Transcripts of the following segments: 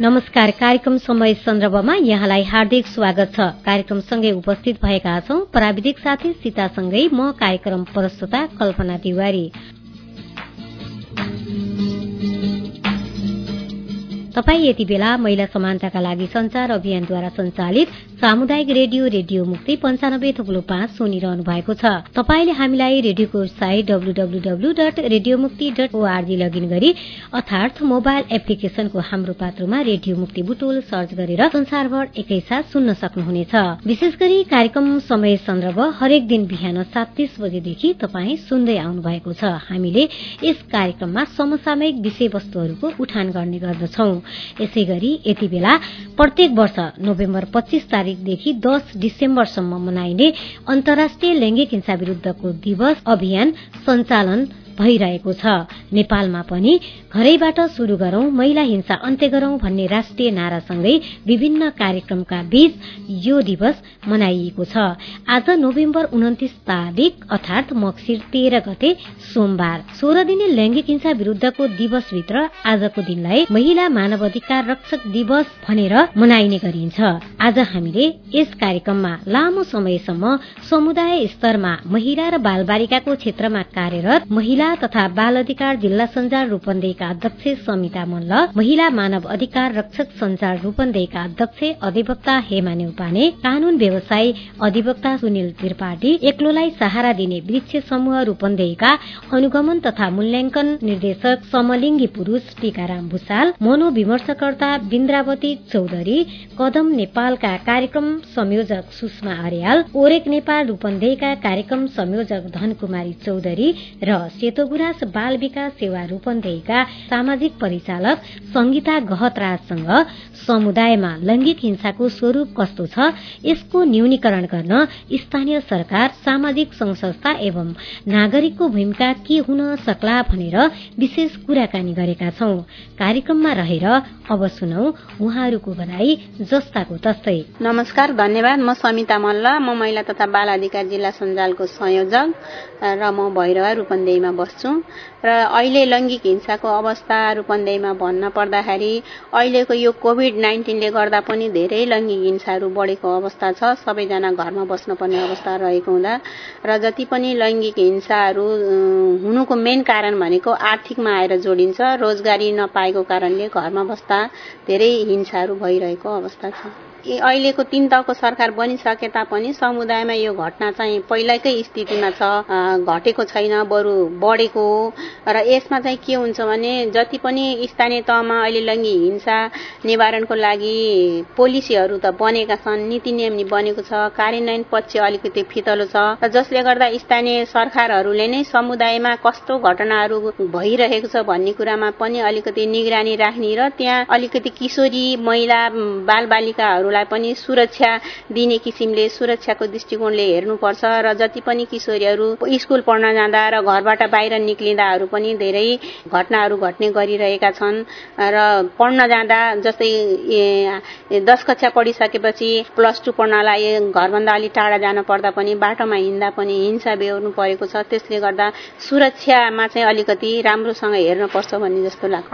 नमस्कार कार्यक्रम समय सन्दर्भमा यहाँलाई हार्दिक स्वागत छ। कार्यक्रमसँगै उपस्थित भएका छौं। प्राविधिक साथी सीतासँगै म कार्यक्रम प्रस्तुता कल्पना तिवारी। तपाई यति बेला महिला समानताका लागि संचार अभियानद्वारा सञ्चालित सामुदायिक रेडियो रेडियो मुक्ति पञ्चानब्बे थुप्लो पाँच सुनिरहनु भएको छ। तपाईँले हामीलाई रेडियोको website WWW dot radio Mukti dot ORG login गरी अर्थात मोबाइल एप्लिकेशनको हाम्रो पात्रोमा रेडियो मुक्ति बुटोल सर्च गरेर संसारभर एकैसाथ सुन्न सक्नुहुनेछ। विशेष गरी कार्यक्रम समय सन्दर्भ हरेक दिन बिहान सात तीस बजेदेखि तपाईँ सुन्दै आउनु भएको छ। हामीले यस कार्यक्रममा समसामयिक विषयवस्तुहरूको उठान गर्ने गर्दछौं। यसै गरी यति बेला प्रत्येक वर्ष नोभेम्बर पच्चीस तारिकदेखि दस डिसेम्बरसम्म मनाइने अन्तर्राष्ट्रिय लैंगिक हिंसा विरूद्धको दिवस अभियान सञ्चालन भइरहेको छ। नेपालमा पनि घरैबाट शुरू गरौं महिला हिंसा अन्त्य गरौं भन्ने राष्ट्रिय नारासँगै विभिन्न कार्यक्रमका बीच यो दिवस मनाइएको छ। आज नोभेम्बर उन्तिस तारिक अर्थात मक्सिर तेह्र गते सोमबार सोह्र दिने लैंगिक हिंसा विरूद्धको दिवसभित्र आजको दिनलाई महिला मानव अधिकार रक्षक दिवस भनेर मनाइने गरिन्छ। आज हामीले यस कार्यक्रममा लामो समयसम्म समुदाय स्तरमा महिला र बालबालिकाको क्षेत्रमा कार्यरत महिला तथा बाल अधिकार जिल्ला सञ्जाल रूपन्देहीका अध्यक्ष समिता मल्ल महिला मानव अधिकार रक्षक सञ्जाल रूपन्देहीका अध्यक्ष अधिवक्ता हेमा नेउपाने कानून व्यवसायी अधिवक्ता सुनिल त्रिपाठी एक्लोलाई सहारा दिने वृक्ष समूह रूपन्देहीका अनुगमन तथा मूल्याङ्कन निर्देशक समलिङ्गी पुरूष टीकाराम भूषाल मनोविमर्शकर्ता बिन्द्रावती चौधरी कदम नेपालका कार्यक्रम संयोजक सुषमा अर्याल ओरेक नेपाल रूपन्देहीका कार्यक्रम संयोजक धनकुमारी चौधरी र सेतो गुराँस बाल विकास सेवा रूपन्देहीका सामाजिक परिचालक संगीता गहतराजसँग समुदायमा लैंगिक हिंसाको स्वरूप कस्तो छ यसको न्यूनीकरण गर्न स्थानीय सरकार सामाजिक संस्था एवं नागरिकको भूमिका के हुन सक्ला भनेर विशेष कुराकानी गरेका छौं। कार्यक्रममा रहेर अब सुनौ उहाँहरूको भनाई जस्ताको तस्तै। नमस्कार धन्यवाद। म समिता मल्ल। म महिला तथा बाल अधिकार जिल्ला सञ्जालको संयोजक र म भैरवा रूपन्देहीमा बस्छु। र अहिले लैङ्गिक हिंसाको अवस्था रूपन्देहीमा भन्न पर्दाखेरि अहिलेको यो कोभिड नाइन्टिनले गर्दा पनि धेरै लैङ्गिक हिंसाहरू बढेको अवस्था छ। सबैजना घरमा बस्नुपर्ने अवस्था रहेको हुँदा र जति पनि लैङ्गिक हिंसाहरू हुनुको मेन कारण भनेको आर्थिकमा आएर जोडिन्छ रोजगारी नपाएको कारणले घरमा बस्दा धेरै हिंसाहरू भइरहेको अवस्था छ। अहिलेको तीन तहको सरकार बनिसके तापनि समुदायमा यो घटना चाहिँ पहिलाकै स्थितिमा छ घटेको छैन बरु बढेको र यसमा चाहिँ के हुन्छ भने जति पनि स्थानीय तहमा अहिले लैङ्गिक हिंसा निवारणको लागि पोलिसीहरू त बनेका छन् नीति नियम बनेको छ कार्यान्वयन पक्ष अलिकति फितलो छ। र जसले गर्दा स्थानीय सरकारहरूले नै समुदायमा कस्तो घटनाहरू भइरहेको छ भन्ने कुरामा पनि अलिकति निगरानी राख्ने र त्यहाँ अलिकति किशोरी महिला बालबालिकाहरू नानीहरूलाई पनि सुरक्षा दिने किसिमले सुरक्षाको दृष्टिकोणले हेर्नुपर्छ र जति पनि किशोरीहरू स्कुल पढ्न जाँदा र घरबाट बाहिर निक्लिँदाहरू पनि धेरै घटनाहरू घट्ने गरिरहेका छन् र पढ्न जाँदा जस्तै दस कक्षा पढिसकेपछि प्लस टू पढ्नलाई घरभन्दा अलिक टाढा जान पर्दा पनि बाटोमा हिँड्दा पनि हिंसा बेहोर्नु परेको छ। त्यसले गर्दा सुरक्षामा चाहिँ अलिकति राम्रोसँग हेर्नुपर्छ भन्ने जस्तो लाग्छ।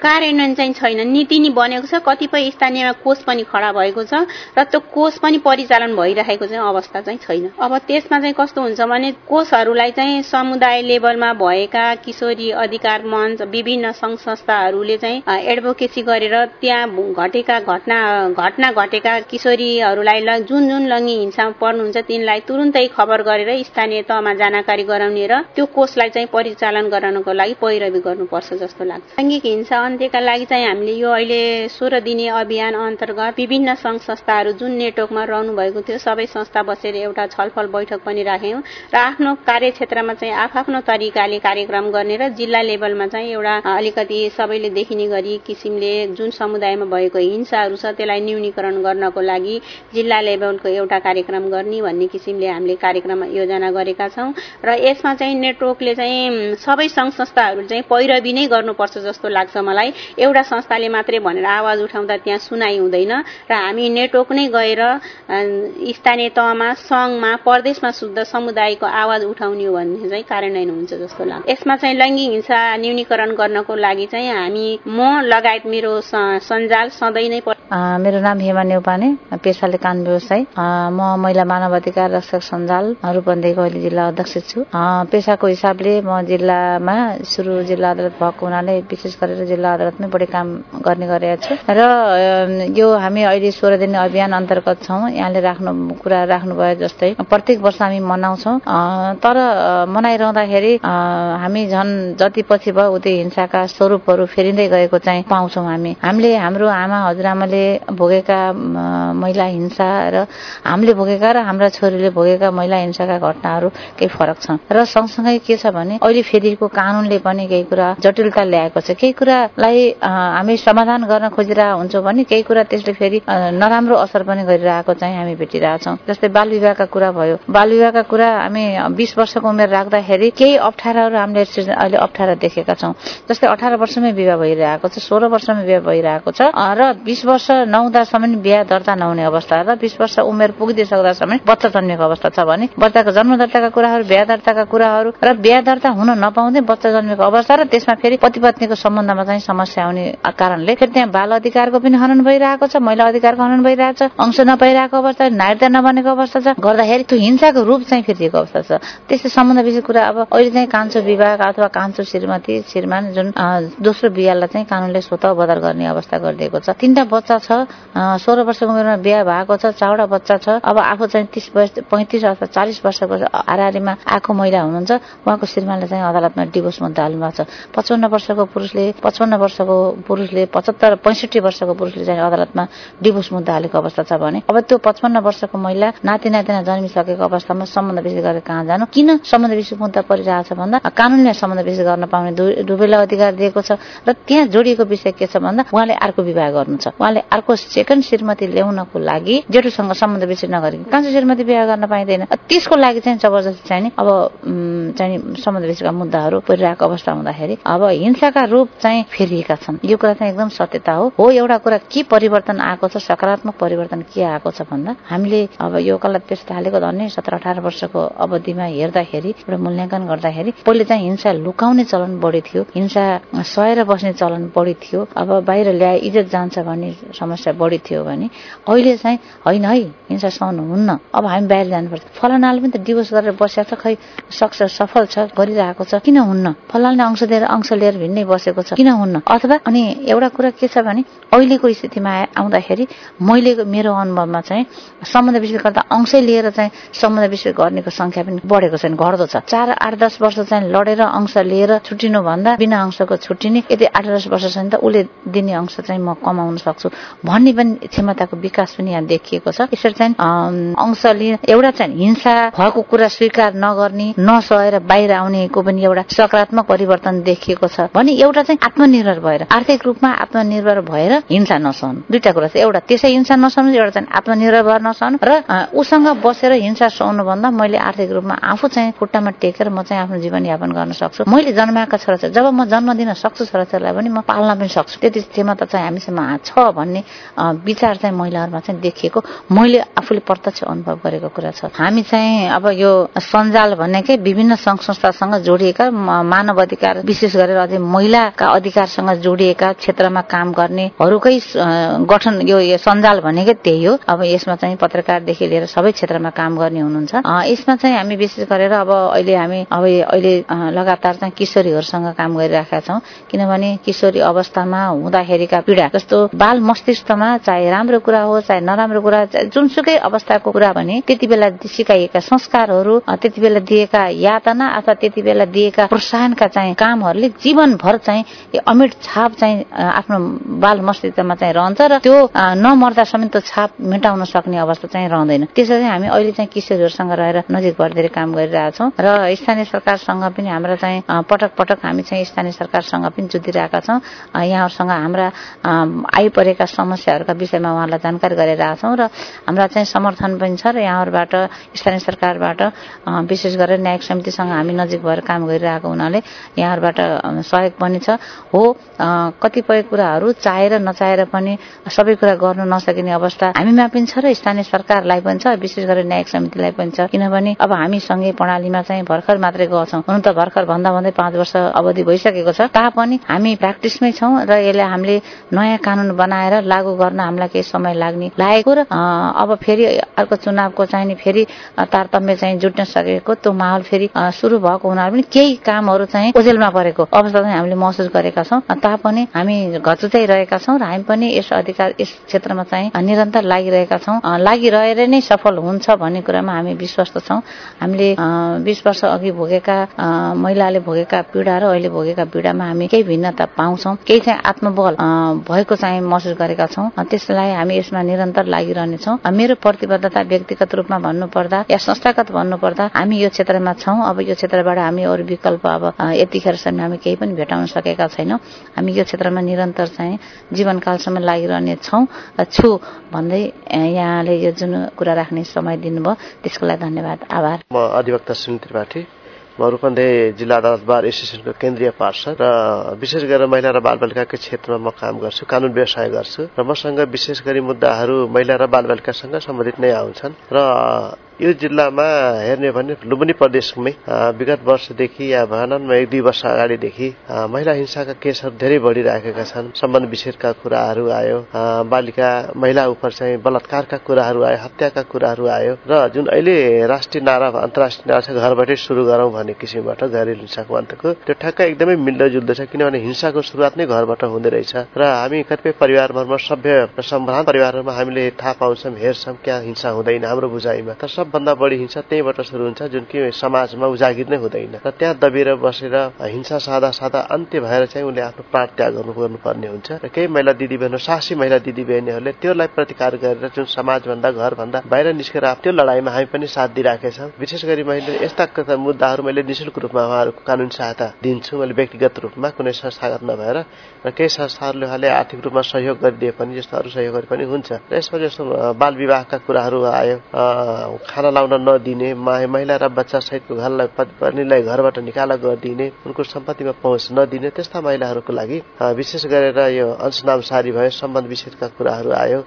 कार्यान्वयन चाहिँ छैन। नीति नै बनेको छ। कतिपय स्थानीयमा कोष पनि खडा भएको भएको छ र त्यो कोष पनि परिचालन भइरहेको चाहिँ अवस्था चाहिँ छैन। अब त्यसमा चाहिँ कस्तो हुन्छ भने कोषहरूलाई चाहिँ समुदाय लेभलमा भएका किशोरी अधिकार मञ्च विभिन्न संघ संस्थाहरूले चाहिँ एडभोकेसी गरेर त्यहाँ घटेका घटना घटना घटेका किशोरीहरूलाई जुन जुन लङ्गी हिंसामा पर्नुहुन्छ तिनलाई तुरुन्तै खबर गरेर स्थानीय तहमा जानकारी गराउने र त्यो कोषलाई चाहिँ परिचालन गराउनको लागि पैरवी गर्नुपर्छ जस्तो लाग्छ। लैङ्गिक हिंसा अन्त्यका लागि चाहिँ हामीले यो अहिले सोह्र दिने अभियान अन्तर्गत विभिन्न संघ संस्थाहरू जुन नेटवर्कमा रहनु भएको थियो सबै संस्था बसेर एउटा छलफल बैठक पनि राख्यौँ र आफ्नो कार्यक्षेत्रमा चाहिँ आफ्नो तरिकाले कार्यक्रम गर्ने र जिल्ला लेभलमा चाहिँ एउटा अलिकति सबैले देखिने गरी किसिमले जुन समुदायमा भएको हिंसाहरू छ त्यसलाई न्यूनीकरण गर्नको लागि जिल्ला लेभलको एउटा कार्यक्रम गर्ने भन्ने किसिमले हामीले कार्यक्रम योजना गरेका छौँ। र यसमा चाहिँ नेटवर्कले चाहिँ सबै संघ संस्थाहरू चाहिँ पैरवी नै गर्नुपर्छ जस्तो लाग्छ मलाई। एउटा संस्थाले मात्रै भनेर आवाज उठाउँदा त्यहाँ सुनाइ हुँदैन र हामी हामी नेटवर्क नै गएर स्थानीय तहमा सङ्घमा प्रदेशमा शुद्ध समुदायको आवाज उठाउने हो भने चाहिँ कार्यान्वयन हुन्छ जस्तो लाग्छ। यसमा चाहिँ लैङ्गिक हिंसा न्यूनीकरण गर्नको लागि चाहिँ हामी म लगायत मेरो सञ्जाल सधैँ नै मेरो नाम हेमा नेउपाने पेसाले कान व्यवसाय। म महिला मानव अधिकार रक्षक सञ्जाल रूपन्देहीको अहिले जिल्ला अध्यक्ष छु। पेसाको हिसाबले म जिल्लामा सुरु जिल्ला अदालत भएको हुनाले विशेष गरेर जिल्ला अदालतमै बढी काम गर्ने गरेका छु। र यो हामी अहिले सोह्र दिन अभियान अन्तर्गत छौँ। यहाँले राख्नु कुरा राख्नुभयो जस्तै। प्रत्येक वर्ष हामी मनाउँछौँ। तर मनाइरहँदाखेरि हामी झन् जति पछि भयो उति हिंसाका स्वरूपहरू फेरिँदै गएको चाहिँ पाउँछौँ हामी। हामीले हाम्रो आमा हजुरआमाले भोगेका महिला हिंसा र हामीले भोगेका र हाम्रा छोरीले भोगेका महिला हिंसाका घटनाहरू केही फरक छ र सँगसँगै के छ भने अहिले फेरिको कानूनले पनि केही कुरा जटिलता ल्याएको छ। केही कुरालाई हामी समाधान गर्न खोजिरहेको हुन्छौँ भने केही कुरा त्यसले फेरि नराम्रो असर पनि गरिरहेको चाहिँ हामी भेटिरहेछौँ। जस्तै बाल विवाहका कुरा भयो। बाल विवाहका कुरा हामी बिस वर्षको उमेर राख्दाखेरि केही अप्ठ्याराहरू हामीले अहिले अप्ठ्यारा देखेका छौँ। जस्तै अठार वर्षमै विवाह भइरहेको छ सोह्र वर्षमै विवाह भइरहेको छ र बिस वर्ष नहुँदासम्म बिहा दर्ता नहुने अवस्था र बिस वर्ष उमेर पुगिदिइसक्दासम्म बच्चा जन्मेको अवस्था छ भने बच्चाको जन्म दर्ताका कुराहरू बिहा दर्ताका कुराहरू र बिहा दर्ता हुन नपाउँदै बच्चा जन्मेको अवस्था र त्यसमा फेरि पति पत्नीको सम्बन्धमा चाहिँ समस्या आउने कारणले फेरि त्यहाँ बाल अधिकारको पनि हनन भइरहेको छ महिला अधिकारको भइरहेको छ अंश नपाइरहेको अवस्था नागरिकता नबनेको अवस्था छ। गर्दाखेरि त्यो हिंसाको रूप चाहिँ फेरिएको अवस्था छ। त्यस्तै सम्बन्ध विषय कुरा अब अहिले चाहिँ कान्छो विवाह अथवा कान्छो श्रीमती श्रीमान जुन दोस्रो बिहालाई चाहिँ कानूनले स्वत बदर गर्ने अवस्था गरिदिएको छ। तिनवटा बच्चा छ सोह्र वर्षको उमेरमा बिहा भएको छ चारवटा बच्चा छ। अब आफू चाहिँ तिस वर्ष पैँतिस अथवा चालिस वर्षको हाराहारीमा आएको महिला हुनुहुन्छ। उहाँको श्रीमानले चाहिँ अदालतमा डिभोर्स मुद्दा हाल्नु भएको छ। पचपन्न वर्षको पुरुषले पचपन्न वर्षको पुरुषले पचहत्तर पैँसठी वर्षको पुरुषले चाहिँ अदालतमा डिभोर्स मुद्दा हालेको अवस्था छ भने। अब त्यो पचपन्न वर्षको महिला नाति नातिना जन्मिसकेको अवस्थामा सम्बन्ध विशेष गरेर कहाँ जानु? किन सम्बन्ध विशेष मुद्दा परिरहेको छ भन्दा? कानूनले सम्बन्ध विशेष गर्न पाउने दुवैलाई अधिकार दिएको छ र त्यहाँ जोडिएको विषय के छ भन्दा? उहाँले अर्को विवाह गर्नु छ। उहाँले अर्को सेकेन्ड श्रीमती ल्याउनको लागि जेठोसँग सम्बन्ध विशेष नगरी कान्छो श्रीमती विवाह गर्न पाइँदैन। त्यसको लागि चाहिँ जबरजस्ती चाहिँ अब चाहिँ सम्बन्ध विशेषका मुद्दाहरू परिरहेको अवस्था हुँदाखेरि अब हिंसाका रूप चाहिँ फेरिएका छन्। यो कुरा चाहिँ एकदम सत्यता हो। हो एउटा कुरा के परिवर्तन आएको छ सकारात्मक परिवर्तन के आएको छ भन्दा हामीले अब यो कला पेस थालेको धन्य सत्र अठार वर्षको अवधिमा हेर्दाखेरि एउटा मूल्याङ्कन गर्दाखेरि पहिले चाहिँ हिंसा लुकाउने चलन बढी थियो हिंसा सहेर बस्ने चलन बढी थियो अब बाहिर ल्याए इज्जत जान्छ भन्ने समस्या बढी थियो भने अहिले चाहिँ होइन है हिंसा सहनु हुन्न अब हामी बाहिर जानुपर्छ। फलानाले पनि त डिभोर्स गरेर बसेको छ खै सक्छ सफल छ गरिरहेको छ किन हुन्न? फलालले अंश दिएर अंश लिएर भिन्नै बसेको छ किन हुन्न? अथवा अनि एउटा कुरा के छ भने अहिलेको स्थितिमा आउँदाखेरि मैले मेरो अनुभवमा चाहिँ सम्बन्ध विषय गर्दा अंशै लिएर चाहिँ सम्बन्ध विषय गर्नेको संख्या पनि बढेको छैन घट्दो छ। चार आठ दस वर्ष चाहिँ लडेर अंश लिएर छुट्टिनु भन्दा बिना अंशको छुट्टिने यदि आठ दस वर्ष छ भने त उसले दिने अंश चाहिँ म कमाउन सक्छु भन्ने पनि क्षमताको विकास पनि यहाँ देखिएको छ। यसरी चाहिँ अंश लिएर एउटा चाहिँ हिंसा भएको कुरा स्वीकार नगर्ने नसहेर बाहिर आउनेको पनि एउटा सकारात्मक परिवर्तन देखिएको छ भने एउटा चाहिँ आत्मनिर्भर भएर आर्थिक रूपमा आत्मनिर्भर भएर हिंसा नसहनु। दुईटा कुरा छ एउटा त्यसै हिंसा नसहनु एउटा चाहिँ आत्मनिर्भर नसहनु र उसँग बसेर हिंसा सहनु भन्दा मैले आर्थिक रूपमा आफू चाहिँ खुट्टामा टेकेर म चाहिँ आफ्नो जीवनयापन गर्न सक्छु। मैले जन्माएका छोराछोरी जब म जन्म दिन सक्छु छोराछोरीलाई पनि म पाल्न पनि सक्छु। त्यति क्षमता चाहिँ हामीसँग छ भन्ने विचार चाहिँ महिलाहरूमा चाहिँ देखिएको मैले आफूले प्रत्यक्ष अनुभव गरेको कुरा छ। हामी चाहिँ अब यो सञ्जाल भनेकै विभिन्न सङ्घ संस्थासँग जोडिएका मानव अधिकार विशेष गरेर अझै महिलाका अधिकारसँग जोडिएका क्षेत्रमा काम गर्नेहरूकै गठन यो सञ्जाल भनेकै त्यही हो। अब यसमा चाहिँ पत्रकारदेखि लिएर सबै क्षेत्रमा काम गर्ने हुनुहुन्छ। यसमा चाहिँ हामी विशेष गरेर अब अहिले हामी अब अहिले लगातार चाहिँ किशोरीहरूसँग काम गरिरहेका छौँ। किनभने किशोरी अवस्थामा हुँदाखेरिका पीडा जस्तो बाल मस्तिष्कमा चाहे राम्रो कुरा हो चाहे नराम्रो कुरा जुनसुकै अवस्थाको कुरा भने त्यति बेला सिकाइएका संस्कारहरू त्यति बेला दिएका यातना अथवा त्यति बेला दिएका प्रोत्साहनका चाहिँ कामहरूले जीवनभर चाहिँ अमिट छाप चाहिँ आफ्नो बाल मस्तिष्कमा चाहिँ रहन्छ र त्यो नमर्दासम्म त्यो छाप मेटाउन सक्ने अवस्था चाहिँ रहँदैन। त्यसरी हामी अहिले चाहिँ किशोरहरूसँग रहेर नजिक भर्दै काम गरिरहेछौँ र स्थानीय सरकारसँग पनि हाम्रा चाहिँ पटक पटक हामी चाहिँ स्थानीय सरकारसँग पनि जुधिरहेका छौँ। यहाँहरूसँग हाम्रा आइपरेका समस्याहरूका विषयमा उहाँलाई जानकारी गरिरहेछौँ र हाम्रा चाहिँ समर्थन पनि छ र यहाँहरूबाट स्थानीय सरकारबाट विशेष गरेर न्यायिक समितिसँग हामी नजिक भएर काम गरिरहेको हुनाले यहाँहरूबाट सहयोग पनि छ। हो कतिपय कुराहरू चाहेर नचाहेर पनि सबै कुरा गर्नु नसकिने अवस्था हामीमा पनि छ र स्थानीय सरकारलाई पनि छ विशेष गरेर न्यायिक समितिलाई पनि छ। किनभने अब हामी सँगै प्रणालीमा चाहिँ भर्खर मात्रै गछौँ। हुन त भर्खर भन्दा भन्दै पाँच वर्ष अवधि भइसकेको छ। तापनि हामी प्र्याक्टिसमै छौँ र यसलाई हामीले नयाँ कानून बनाएर लागू गर्न हामीलाई केही समय लाग्ने लागेको र अब फेरि अर्को चुनावको चाहिँ फेरि तारतम्य चाहिँ जुट्न सकेको त्यो माहौल फेरि सुरु भएको हुनाले पनि केही कामहरू चाहिँ ओझेलमा परेको अवस्था चाहिँ हामीले महसुस गरेका छौँ। तापनि हामी घचुचाइरहेका छौँ र हामी पनि यस अधिकार यस क्षेत्रमा चाहिँ निरन्तर लागिरहेका छौँ। लागिरहेर नै सफल हुन्छ भन्ने कुरामा हामी विश्वस्त छौँ। हामीले बिस वर्ष अघि भोगेका महिलाले भोगेका पीडा र अहिले भोगेका पीडामा हामी केही भिन्नता पाउँछौँ। केही चाहिँ आत्मबल भएको चाहिँ महसुस गरेका छौँ। त्यसलाई हामी यसमा निरन्तर लागिरहनेछौँ। मेरो प्रतिबद्धता व्यक्तिगत रूपमा भन्नुपर्दा या संस्थागत भन्नुपर्दा हामी यो क्षेत्रमा छौँ। अब यो क्षेत्रबाट हामी अरू विकल्प अब यतिखेरसम्म हामी केही पनि भेटाउन सकेका छैनौँ। हामी यो क्षेत्रमा निरन्तर चाहिँ जीवनकालसम्म लागिरहने छौँ छु भन्दै यहाँले यो जुन कुरा राख्ने समय दिनुभयो त्यसको लागि धन्यवाद आभार। म अधिवक्ता सुनिल त्रिपाठी म रूपन्देही जिल्ला अदालत बार एसोसिएसनको केन्द्रीय पार्षद र विशेष गरेर महिला र बालबालिकाकै क्षेत्रमा म काम गर्छु कानून व्यवसाय गर्छु र मसँग विशेष गरी मुद्दाहरू महिला र बालबालिकासँग सम्बन्धित नै आउँछन् र यो जिल्लामा हेर्ने भने लुम्बिनी प्रदेशमै विगत वर्षदेखि या भनौँ एक दुई वर्ष अगाडिदेखि महिला हिंसाका केसहरू धेरै बढिरहेका छन्। सम्बन्ध विच्छेदका कुराहरू आयो बालिका महिला उप चाहिँ बलात्कारका कुराहरू आयो हत्याका कुराहरू आयो र जुन अहिले राष्ट्रिय नारा अन्तर्राष्ट्रिय नारा छ घरबाटै सुरु गरौँ भन्ने किसिमबाट घरेलु हिंसाको अन्तको त्यो ठ्याक्कै एकदमै मिल्दो छ किनभने हिंसाको सुरुवात नै घरबाट हुँदो रहेछ। र हामी कतिपय परिवारमा सभ्य सम्भ्रान्त परिवारहरूमा हामीले थाहा पाउँछौँ हेर्छौँ क्या हिंसा हुँदैन हाम्रो बुझाइमा। तर सबभन्दा बढी हिंसा त्यहीँबाट सुरु हुन्छ जुन कि समाजमा उजागिर नै हुँदैन। र त्यहाँ दबिएर बसेर हिंसा सादा सादा अन्त्य भएर चाहिँ उसले आफ्नो प्राण त्याग गर्नु गर्नुपर्ने हुन्छ। र केही महिला दिदीबहिनी साहसी महिला दिदीबहिनीहरूले त्योलाई प्रतिकार गरेर जुन समाजभन्दा घरभन्दा बाहिर निस्केर त्यो लडाइँमा हामी पनि साथ दिइराखेका विशेष गरी मैले यस्ता मुद्दाहरू मैले निशुल्क रूपमा उहाँहरूको कानुन सहायता दिन्छु। मैले व्यक्तिगत रूपमा कुनै संस्थागत नभएर र केही संस्थाहरूले उहाँले आर्थिक रूपमा सहयोग गरिदिए पनि जस्तो अरू सहयोगहरू पनि हुन्छ। र यसमा जस्तो बाल विवाहका कुराहरू आयो। खाना लाउन नदिने महिला र बच्चा सहितको घरलाई पत्नीलाई घरबाट निकाला गरिदिने उनको सम्पत्तिमा पहुँच नदिने त्यस्ता महिलाहरूको लागि विशेष गरेर यो अंशनाम सारी भयो सम्बन्ध विच्छेदका कुराहरू आयो।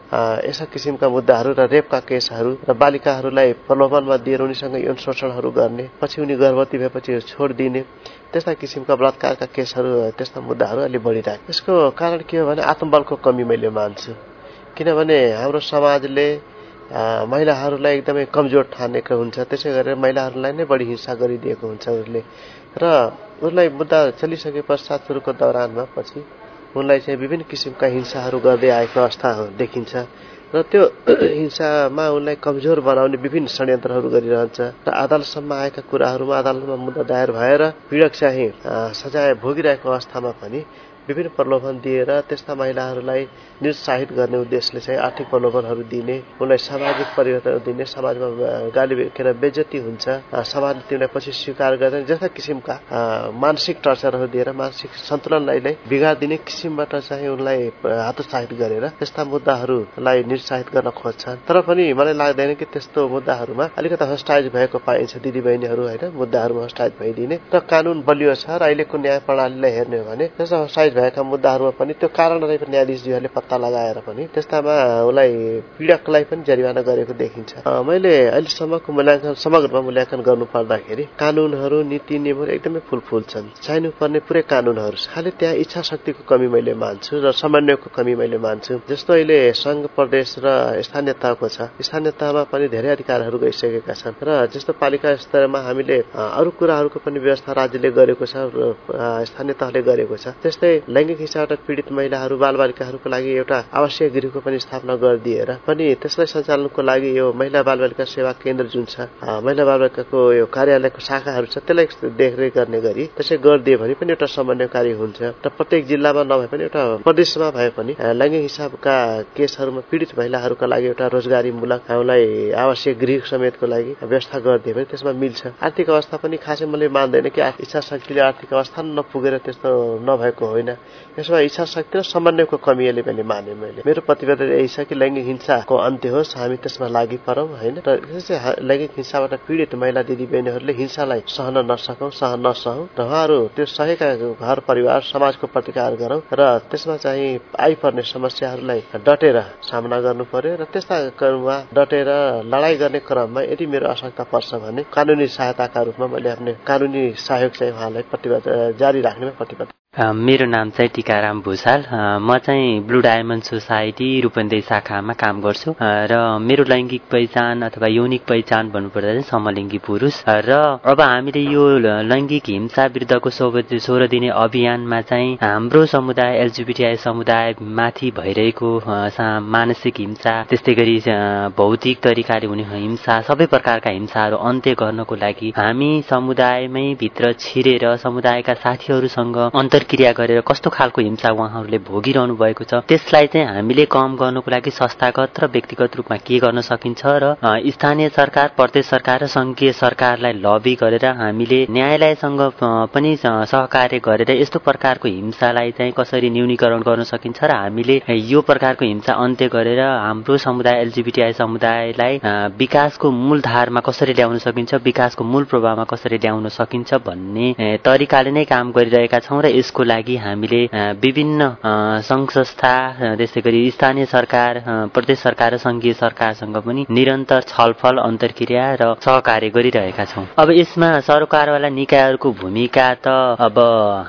यस्ता किसिमका मुद्दाहरू र रेपका केसहरू र बालिकाहरूलाई प्रलोभनमा दिएर उनीसँग यौन शोषणहरू गर्ने पछि उनी गर्भवती भएपछि छोडिदिने त्यस्ता किसिमका बलात्कारका केसहरू त्यस्ता मुद्दाहरू अलि बढिरहेको यसको कारण के हो भने आत्मबलको कमी मैले मान्छु। किनभने हाम्रो समाजले महिलाहरूलाई एकदमै कमजोर ठानेको हुन्छ। त्यसै गरेर महिलाहरूलाई नै बढी हिंसा गरिदिएको हुन्छ उसले र उसलाई मुद्दा चलिसके पश्चात सुरुको दौरानमा पछि उनलाई चाहिँ विभिन्न किसिमका हिंसाहरू गर्दै आएको अवस्था देखिन्छ। र त्यो हिंसामा उनलाई कमजोर बनाउने विभिन्न षड्यन्त्रहरू गरिरहन्छ। र अदालतसम्म आएका कुराहरूमा अदालतमा मुद्दा दायर भएर पीडक चाहिँ सजाय भोगिरहेको अवस्थामा पनि विभिन्न प्रलोभन दिएर त्यस्ता महिलाहरूलाई निरुत्साहित गर्ने उद्देश्यले चाहिँ आर्थिक प्रलोभनहरू दिने उनलाई सामाजिक परिवर्तन दिने समाजमा गाली के अरे बेजती हुन्छ समाजले तिमीलाई पछि स्वीकार गर्दैन जस्ता किसिमका मानसिक टर्चरहरू दिएर मानसिक सन्तुलनलाई नै बिगारिदिने किसिमबाट चाहिँ उनलाई हतोत्साहित गरेर त्यस्ता मुद्दाहरूलाई निरुत्साहित गर्न खोज्छन्। तर पनि मलाई लाग्दैन कि त्यस्तो मुद्दाहरूमा अलिकति हस्टाइज भएको पाइन्छ दिदीबहिनीहरू होइन? मुद्दाहरूमा हस्टाइज भइदिने। र कानुन बलियो छ र अहिलेको न्याय प्रणालीलाई हेर्ने हो भने त्यस्तो हस्टाइज भएका मुद्दाहरूमा पनि त्यो कारण रहेको न्यायाधीशज्यूहरूले पत्ता लगाएर पनि त्यस्तामा उसलाई पीडकलाई पनि जरिवाना गरेको देखिन्छ। मैले अहिलेसम्मको मूल्याङ्कन समग्रमा मूल्याङ्कन गर्नु पर्दाखेरि कानुनहरू नीति नियमहरू एकदमै फुलफुल छन्। चाहिनु पर्ने पुरै कानुनहरू खालि त्यहाँ इच्छा शक्तिको कमी मैले मान्छु र समन्वयको कमी मैले मान्छु। जस्तो अहिले संघ प्रदेश र स्थानीय तहको छ। स्थानीय तहमा पनि धेरै अधिकारहरू गइसकेका छन् र जस्तो पालिका स्तरमा हामीले अरू कुराहरूको पनि व्यवस्था राज्यले गरेको छ स्थानीय तहले गरेको छ। त्यस्तै लैङ्गिक हिंसाबाट पीडित महिलाहरू बालबालिकाहरूको लागि एउटा आवश्यक गृहको पनि स्थापना गरिदिएर पनि त्यसलाई सञ्चालनको लागि यो महिला बालबालिका सेवा केन्द्र जुन छ महिला बालबालिकाको यो कार्यालयको शाखाहरू छ त्यसलाई देखरेख गर्ने गरी त्यसै गरिदियो भने पनि एउटा समन्वयकारी हुन्छ र प्रत्येक जिल्लामा नभए पनि एउटा प्रदेशमा भए पनि लैङ्गिक हिसाबका केसहरूमा पीडित महिलाहरूका लागि एउटा रोजगारीमूलक हामीलाई आवश्यक गृह समेतको लागि व्यवस्था गरिदियो भने त्यसमा मिल्छ। आर्थिक अवस्था पनि खासै मैले मान्दैन कि इच्छा शक्तिले आर्थिक अवस्था नपुगेर त्यस्तो नभएको होइन। यसमा इच्छा शक्ति र समन्वयको कमीले मैले माने मैले। मेरो प्रतिबद्धता यही छ कि लैङ्गिक हिंसाको अन्त्य होस्। हामी त्यसमा लागि परौँ होइन? र लैङ्गिक हिंसाबाट पीडित महिला दिदी बहिनीहरूले हिंसालाई सहन नसकौँ सहन नसहौँ। र उहाँहरू त्यो सहेका घर परिवार समाजको प्रतिकार गरौँ। र त्यसमा चाहिँ आइपर्ने समस्याहरूलाई डटेर सामना गर्नु पर्यो। र त्यस्ता क्रममा डटेर लडाई गर्ने क्रममा यदि मेरो आवश्यकता पर्छ भने कानुनी सहायताका रूपमा मैले आफ्नो कानुनी सहयोग चाहिँ उहाँलाई प्रतिबद्ध जारी राख्नेमा प्रतिबद्ध। मेरो नाम चाहिँ टिकाराम भूषाल म चाहिँ ब्लु डायमन्ड सोसाइटी रूपन्देही शाखामा काम गर्छु। र मेरो लैङ्गिक पहिचान अथवा यौनिक पहिचान भन्नुपर्दा चाहिँ समलिङ्गी पुरुष। र अब हामीले यो लैङ्गिक हिंसा विरुद्धको सोह्र दिने अभियानमा चाहिँ हाम्रो समुदाय एलजिबिटिआई समुदाय माथि भइरहेको मानसिक हिंसा त्यस्तै गरी भौतिक तरिकाले हुने हिंसा सबै प्रकारका हिंसाहरू अन्त्य गर्नको लागि हामी समुदायमै भित्र छिरेर समुदायका साथीहरूसँग अन्तर क्रिया गरेर कस्तो खालको हिंसा उहाँहरूले भोगिरहनु भएको छ त्यसलाई चाहिँ हामीले कम गर्नको लागि संस्थागत र व्यक्तिगत रूपमा के गर्न सकिन्छ र स्थानीय सरकार प्रदेश सरकार र संघीय सरकारलाई लबी गरेर हामीले न्यायालयसँग पनि सहकार्य गरेर यस्तो प्रकारको हिंसालाई चाहिँ कसरी न्यूनीकरण गर्न सकिन्छ र हामीले यो प्रकारको हिंसा अन्त्य गरेर हाम्रो समुदाय एलजिबिटिआई समुदायलाई विकासको मूल धारमा कसरी ल्याउन सकिन्छ विकासको मूल प्रभावमा कसरी ल्याउन सकिन्छ भन्ने तरिकाले नै काम गरिरहेका छौँ र यसको लागि हामीले विभिन्न सङ्घ संस्था त्यसै गरी स्थानीय सरकार प्रदेश सरकार र सङ्घीय सरकारसँग पनि निरन्तर छलफल अन्तर्क्रिया र सहकार्य गरिरहेका छौँ। अब यसमा सरकारवाला निकायहरूको भूमिका त अब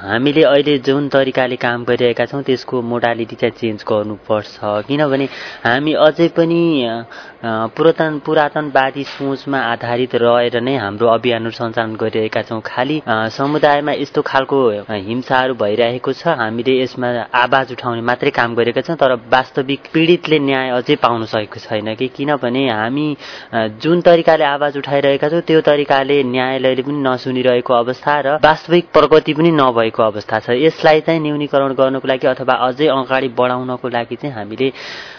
हामीले अहिले जुन तरिकाले काम गरिरहेका छौँ त्यसको मोडालिटी चाहिँ चेन्ज गर्नुपर्छ। किनभने हामी अझै पनि पुरातन पुरातनवादी सोचमा आधारित रहेर नै हाम्रो अभियानहरू सञ्चालन गरिरहेका छौँ। खालि समुदायमा यस्तो खालको हिंसाहरू भइरहेको छ। हामीले यसमा आवाज उठाउने मात्रै काम गरेका छौँ तर वास्तविक पीडितले न्याय अझै पाउन सकेको छैन कि? किनभने हामी जुन तरिकाले आवाज उठाइरहेका छौँ त्यो तरिकाले न्यायालयले पनि नसुनिरहेको अवस्था र वास्तविक प्रगति पनि नभएको अवस्था छ। यसलाई चाहिँ न्यूनीकरण गर्नको लागि अथवा अझै अगाडि बढाउनको लागि चाहिँ हामीले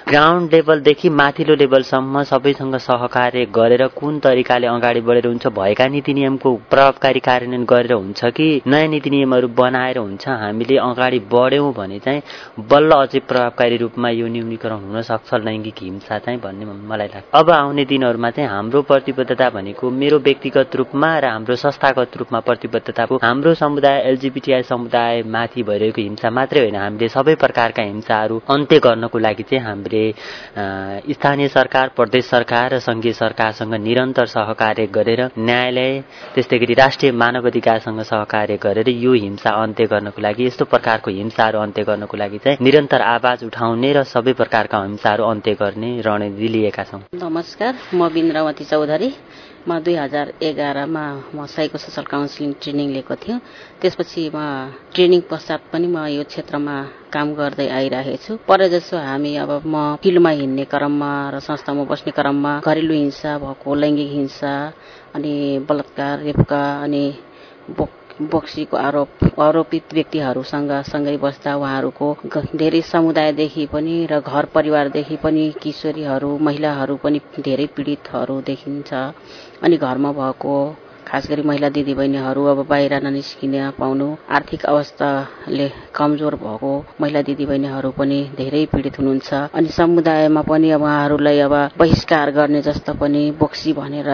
ग्राउन्ड लेभलदेखि माथिल्लो लेभलसम्म सबैसँग सहकार्य गरेर कुन तरिकाले अगाडि बढेर हुन्छ भएका नीति नियमको प्रभावकारी कार्यान्वयन गरेर हुन्छ कि नयाँ नीति नियमहरू बनाएर हुन्छ हामीले अगाडि बढ्यौँ भने चाहिँ बल्ल अझै प्रभावकारी रूपमा यो न्यूनीकरण हुन सक्छ लैङ्गिक हिंसा चाहिँ भन्ने मलाई लाग्छ। अब आउने दिनहरूमा चाहिँ हाम्रो प्रतिबद्धता भनेको मेरो व्यक्तिगत रूपमा र हाम्रो संस्थागत रूपमा प्रतिबद्धताको हाम्रो समुदाय एलजिबिटिआई समुदाय माथि भइरहेको हिंसा मात्रै होइन हामीले सबै प्रकारका हिंसाहरू अन्त्य गर्नको लागि चाहिँ हामीले स्थानीय सरकार प्रदेश सरकार र सङ्घीय सरकारसँग निरन्तर सहकार्य गरेर न्यायालय त्यस्तै गरी राष्ट्रिय मानव अधिकारसँग सहकार्य गरेर यो हिंसा अन्त्य गर्न गर्नको लागि यस्तो प्रकारको हिंसाहरू अन्त्य गर्नको लागि चाहिँ निरन्तर आवाज उठाउने र सबै प्रकारका हिंसाहरू अन्त्य गर्ने रणनीति लिएका छौँ। नमस्कार म बिन्द्रवती चौधरी। म दुई हजार एघारमा म साइको सोसल काउन्सिलिङ ट्रेनिङ लिएको थिएँ त्यसपछि म ट्रेनिङ पश्चात पनि म यो क्षेत्रमा काम गर्दै आइरहेको छु। पर जसो हामी अब म फिल्डमा हिँड्ने क्रममा र संस्थामा बस्ने क्रममा घरेलु हिंसा भएको लैङ्गिक हिंसा अनि बलात्कार रेपका अनि बक्सीको आरोप आरोपित व्यक्तिहरूसँग सँगै बस्दा उहाँहरूको धेरै समुदायदेखि पनि र घर परिवारदेखि पनि किशोरीहरू महिलाहरू पनि धेरै पीडितहरू देखिन्छ। अनि घरमा भएको खास गरी महिला दिदीबहिनीहरू अब बाहिर ननिस्किन पाउनु आर्थिक अवस्थाले कमजोर भएको महिला दिदीबहिनीहरू पनि धेरै पीडित हुनुहुन्छ। अनि समुदायमा पनि उहाँहरूलाई अब बहिष्कार गर्ने जस्तो पनि बोक्सी भनेर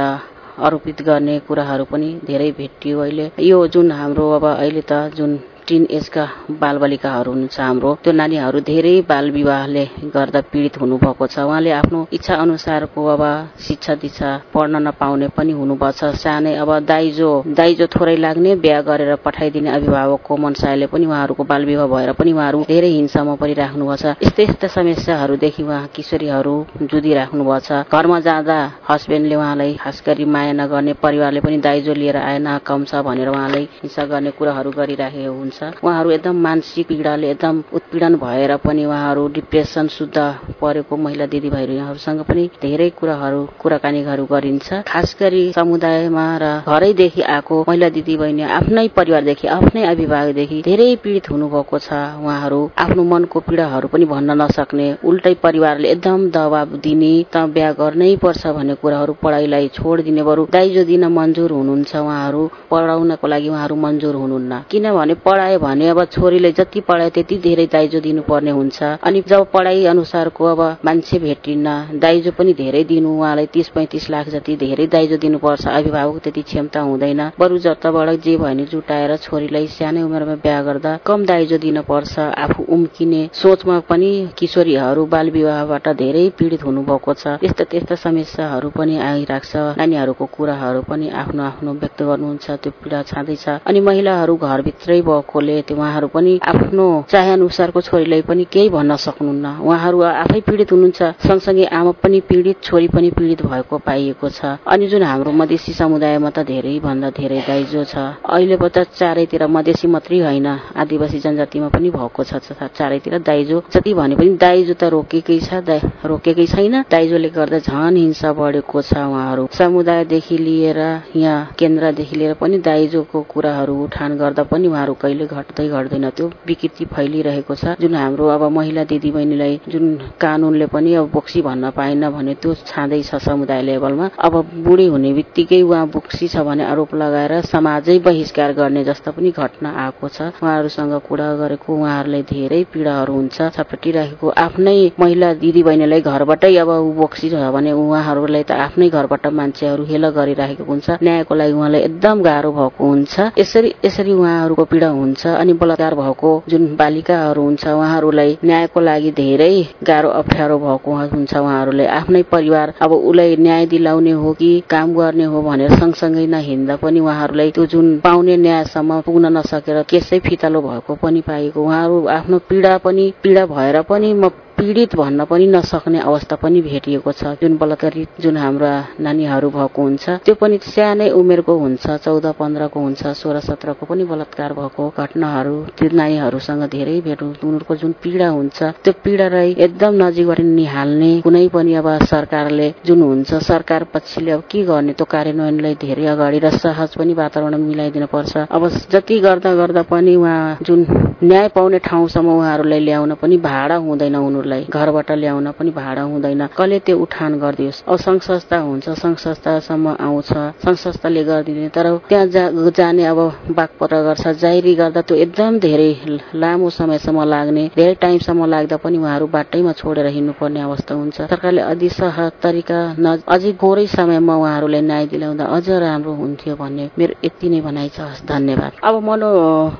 आरोपित गर्ने कुराहरू पनि धेरै भेटियो अहिले। यो जुन हाम्रो अब अहिले त जुन टिन एजका बालबालिकाहरू हुनुहुन्छ हाम्रो। त्यो नानीहरू धेरै बाल विवाहले गर्दा पीडित हुनुभएको छ। उहाँले आफ्नो इच्छा अनुसारको अब शिक्षा दीक्षा पढ्न नपाउने पनि हुनुभएको छ। सानै अब दाइजो दाइजो थोरै लाग्ने बिहा गरेर पठाइदिने अभिभावकको मनसायले पनि उहाँहरूको बाल विवाह भएर पनि उहाँहरू धेरै हिंसामा परिराख्नु भएको छ। यस्तै यस्ता समस्याहरूदेखि उहाँ किशोरीहरू जुधिराख्नु भएको छ। घरमा जाँदा हस्बेन्डले उहाँलाई खास गरी माया नगर्ने परिवारले पनि दाइजो लिएर आएन कम छ भनेर उहाँलाई हिंसा गर्ने कुराहरू गरिराखेको हुन्छ। हुन्छ उहाँहरू एकदम मानसिक पीडाले एकदम उत्पीडन भएर पनि उहाँहरू डिप्रेसन शुद्ध परेको महिला दिदीबहिनीहरूसँग पनि धेरै कुराहरू कुराकानीहरू गरिन्छ। खास गरी समुदायमा र घरैदेखि आएको महिला दिदीबहिनी आफ्नै परिवारदेखि आफ्नै अभिभावकदेखि धेरै पीडित हुनुभएको छ। उहाँहरू आफ्नो मनको पीडाहरू पनि भन्न नसक्ने उल्टै परिवारले एकदम दबाब दिने त बिहा गर्नै पर्छ भन्ने कुराहरू पढाइलाई छोडिदिने बरु दाइजो दिन मन्जुर हुनुहुन्छ। उहाँहरू पढाउनको लागि उहाँहरू मन्जुर हुनुहुन्न। किनभने पढाइ पढायो भने अब छोरीले जति पढायो त्यति धेरै दाइजो दिनुपर्ने हुन्छ। अनि जब पढाइ अनुसारको अब मान्छे भेटिन्न दाइजो पनि धेरै दिनु उहाँलाई तीस पैँतिस लाख जति धेरै दाइजो दिनुपर्छ अभिभावक त्यति क्षमता हुँदैन। बरु जताबाट जे भयो भने जुटाएर छोरीलाई सानै उमेरमा बिहा गर्दा कम दाइजो दिनुपर्छ आफू उम्किने सोचमा पनि किशोरीहरू बाल विवाहबाट धेरै पीड़ित हुनुभएको छ। यस्ता त्यस्ता समस्याहरू पनि आइरहेको छ नानीहरूको कुराहरू पनि आफ्नो आफ्नो व्यक्त गर्नुहुन्छ त्यो पीड़ा छाँदैछ। अनि महिलाहरू घरभित्रै भएकोले उहाँहरू पनि आफ्नो चाहे अनुसारको छोरीलाई पनि केही भन्न सक्नुहुन्न। उहाँहरू आफै पीड़ित हुनुहुन्छ। सँगसँगै आमा पनि पीड़ित छोरी पनि पीड़ित भएको पाइएको छ। अनि जुन हाम्रो मधेसी समुदायमा त धेरै भन्दा धेरै दाइजो छ। अहिले त चारैतिर मधेसी मात्रै होइन। आदिवासी जनजातिमा पनि भएको छ। चारैतिर दाइजो जति भने पनि दाइजो त रोकेकै छ। रोकेकै छैन। दाइजोले गर्दा झन हिंसा बढेको छ उहाँहरू। समुदायदेखि लिएर यहाँ केन्द्रदेखि लिएर पनि दाइजोको कुराहरू उठान गर्दा पनि उहाँहरू कहिले घट्दै घट्दैन। त्यो विकृति फैलिरहेको छ। जुन हाम्रो अब महिला दिदीबहिनीलाई जुन कानूनले पनि अब बोक्सी भन्न पाएन भने त्यो छाँदैछ समुदाय लेभलमा। अब बुढी हुने बित्तिकै उहाँ बोक्सी छ भने आरोप लगाएर समाजै बहिष्कार गर्ने जस्ता पनि घटना आएको छ। उहाँहरूसँग कुरा गरेको उहाँहरूलाई धेरै पीड़ाहरू हुन्छ। छपटिराखेको आफ्नै महिला दिदी बहिनीलाई घरबाटै अब बोक्सी छ भने उहाँहरूलाई त आफ्नै घरबाट मान्छेहरू हेल गरिराखेको हुन्छ। न्यायको लागि उहाँलाई एकदम गाह्रो भएको हुन्छ। यसरी यसरी उहाँहरूको पीड़ा हुन्छ अनि बलात्कार भएको जुन बालिकाहरू हुन्छ उहाँहरूलाई न्यायको लागि धेरै गाह्रो अप्ठ्यारो भएको हुन्छ उहाँहरूले। आफ्नै परिवार अब उसलाई न्याय दिलाउने हो कि काम गर्ने हो भनेर सँगसँगै नहिँड्दा पनि उहाँहरूलाई त्यो जुन पाउने न्यायसम्म पुग्न नसकेर केसै फितालो भएको पनि पाएको। उहाँहरू आफ्नो पीड़ा पनि पीड़ा भएर पनि म पीड़ित भन्न पनि नसक्ने अवस्था पनि भेटिएको छ। जुन बलात्कारित जुन हाम्रा नानीहरू भएको हुन्छ त्यो पनि सानै उमेरको हुन्छ चौध पन्ध्रको हुन्छ सोह्र सत्रको पनि बलात्कार भएको घटनाहरू त्यो नानीहरूसँग धेरै भेट उनीहरूको जुन पीड़ा हुन्छ त्यो पीड़ालाई एकदम नजिकबाट निहाल्ने कुनै पनि अब सरकारले जुन हुन्छ सरकार पक्षले अब के गर्ने त्यो कार्यान्वयनलाई धेरै अगाडि र सहज पनि वातावरण मिलाइदिनु पर्छ अब जति गर्दा गर्दा पनि उहाँ जुन न्याय पाउने ठाउँसम्म उहाँहरूलाई ल्याउन पनि भाडा हुँदैन उनीहरूलाई घरबाट ल्याउन पनि भाडा हुँदैन। कसले त्यो उठान गरिदियोस्। अब संघ संस्था हुन्छ। संघ संस्थासम्म आउँछ। संघ संस्थाले गरिदिने। तर त्यहाँ जाने अब बागपत्र गर्छ। जाइरी गर्दा त्यो एकदम धेरै लामो समयसम्म लाग्ने धेरै टाइमसम्म लाग्दा पनि उहाँहरू बाटैमा छोडेर हिँड्नुपर्ने अवस्था हुन्छ। सरकारले अझै सहज तरिका अझै थोरै समयमा उहाँहरूलाई न्याय दिलाउँदा अझ राम्रो हुन्थ्यो भन्ने मेरो यति नै भनाइ छ। धन्यवाद। अब मनो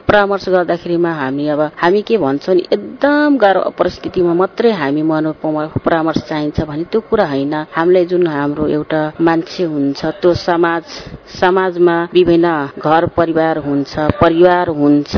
परामर्श गर्दाखेरिमा हामी अब हामी के भन्छौँ नि एकदम गाह्रो परिस्थितिमा मात्रै हामी मनो परामर्श चाहिन्छ भने त्यो कुरा होइन। हामीले जुन हाम्रो एउटा मान्छे हुन्छ त्यो समाज समाजमा विभिन्न घर परिवार हुन्छ परिवार हुन्छ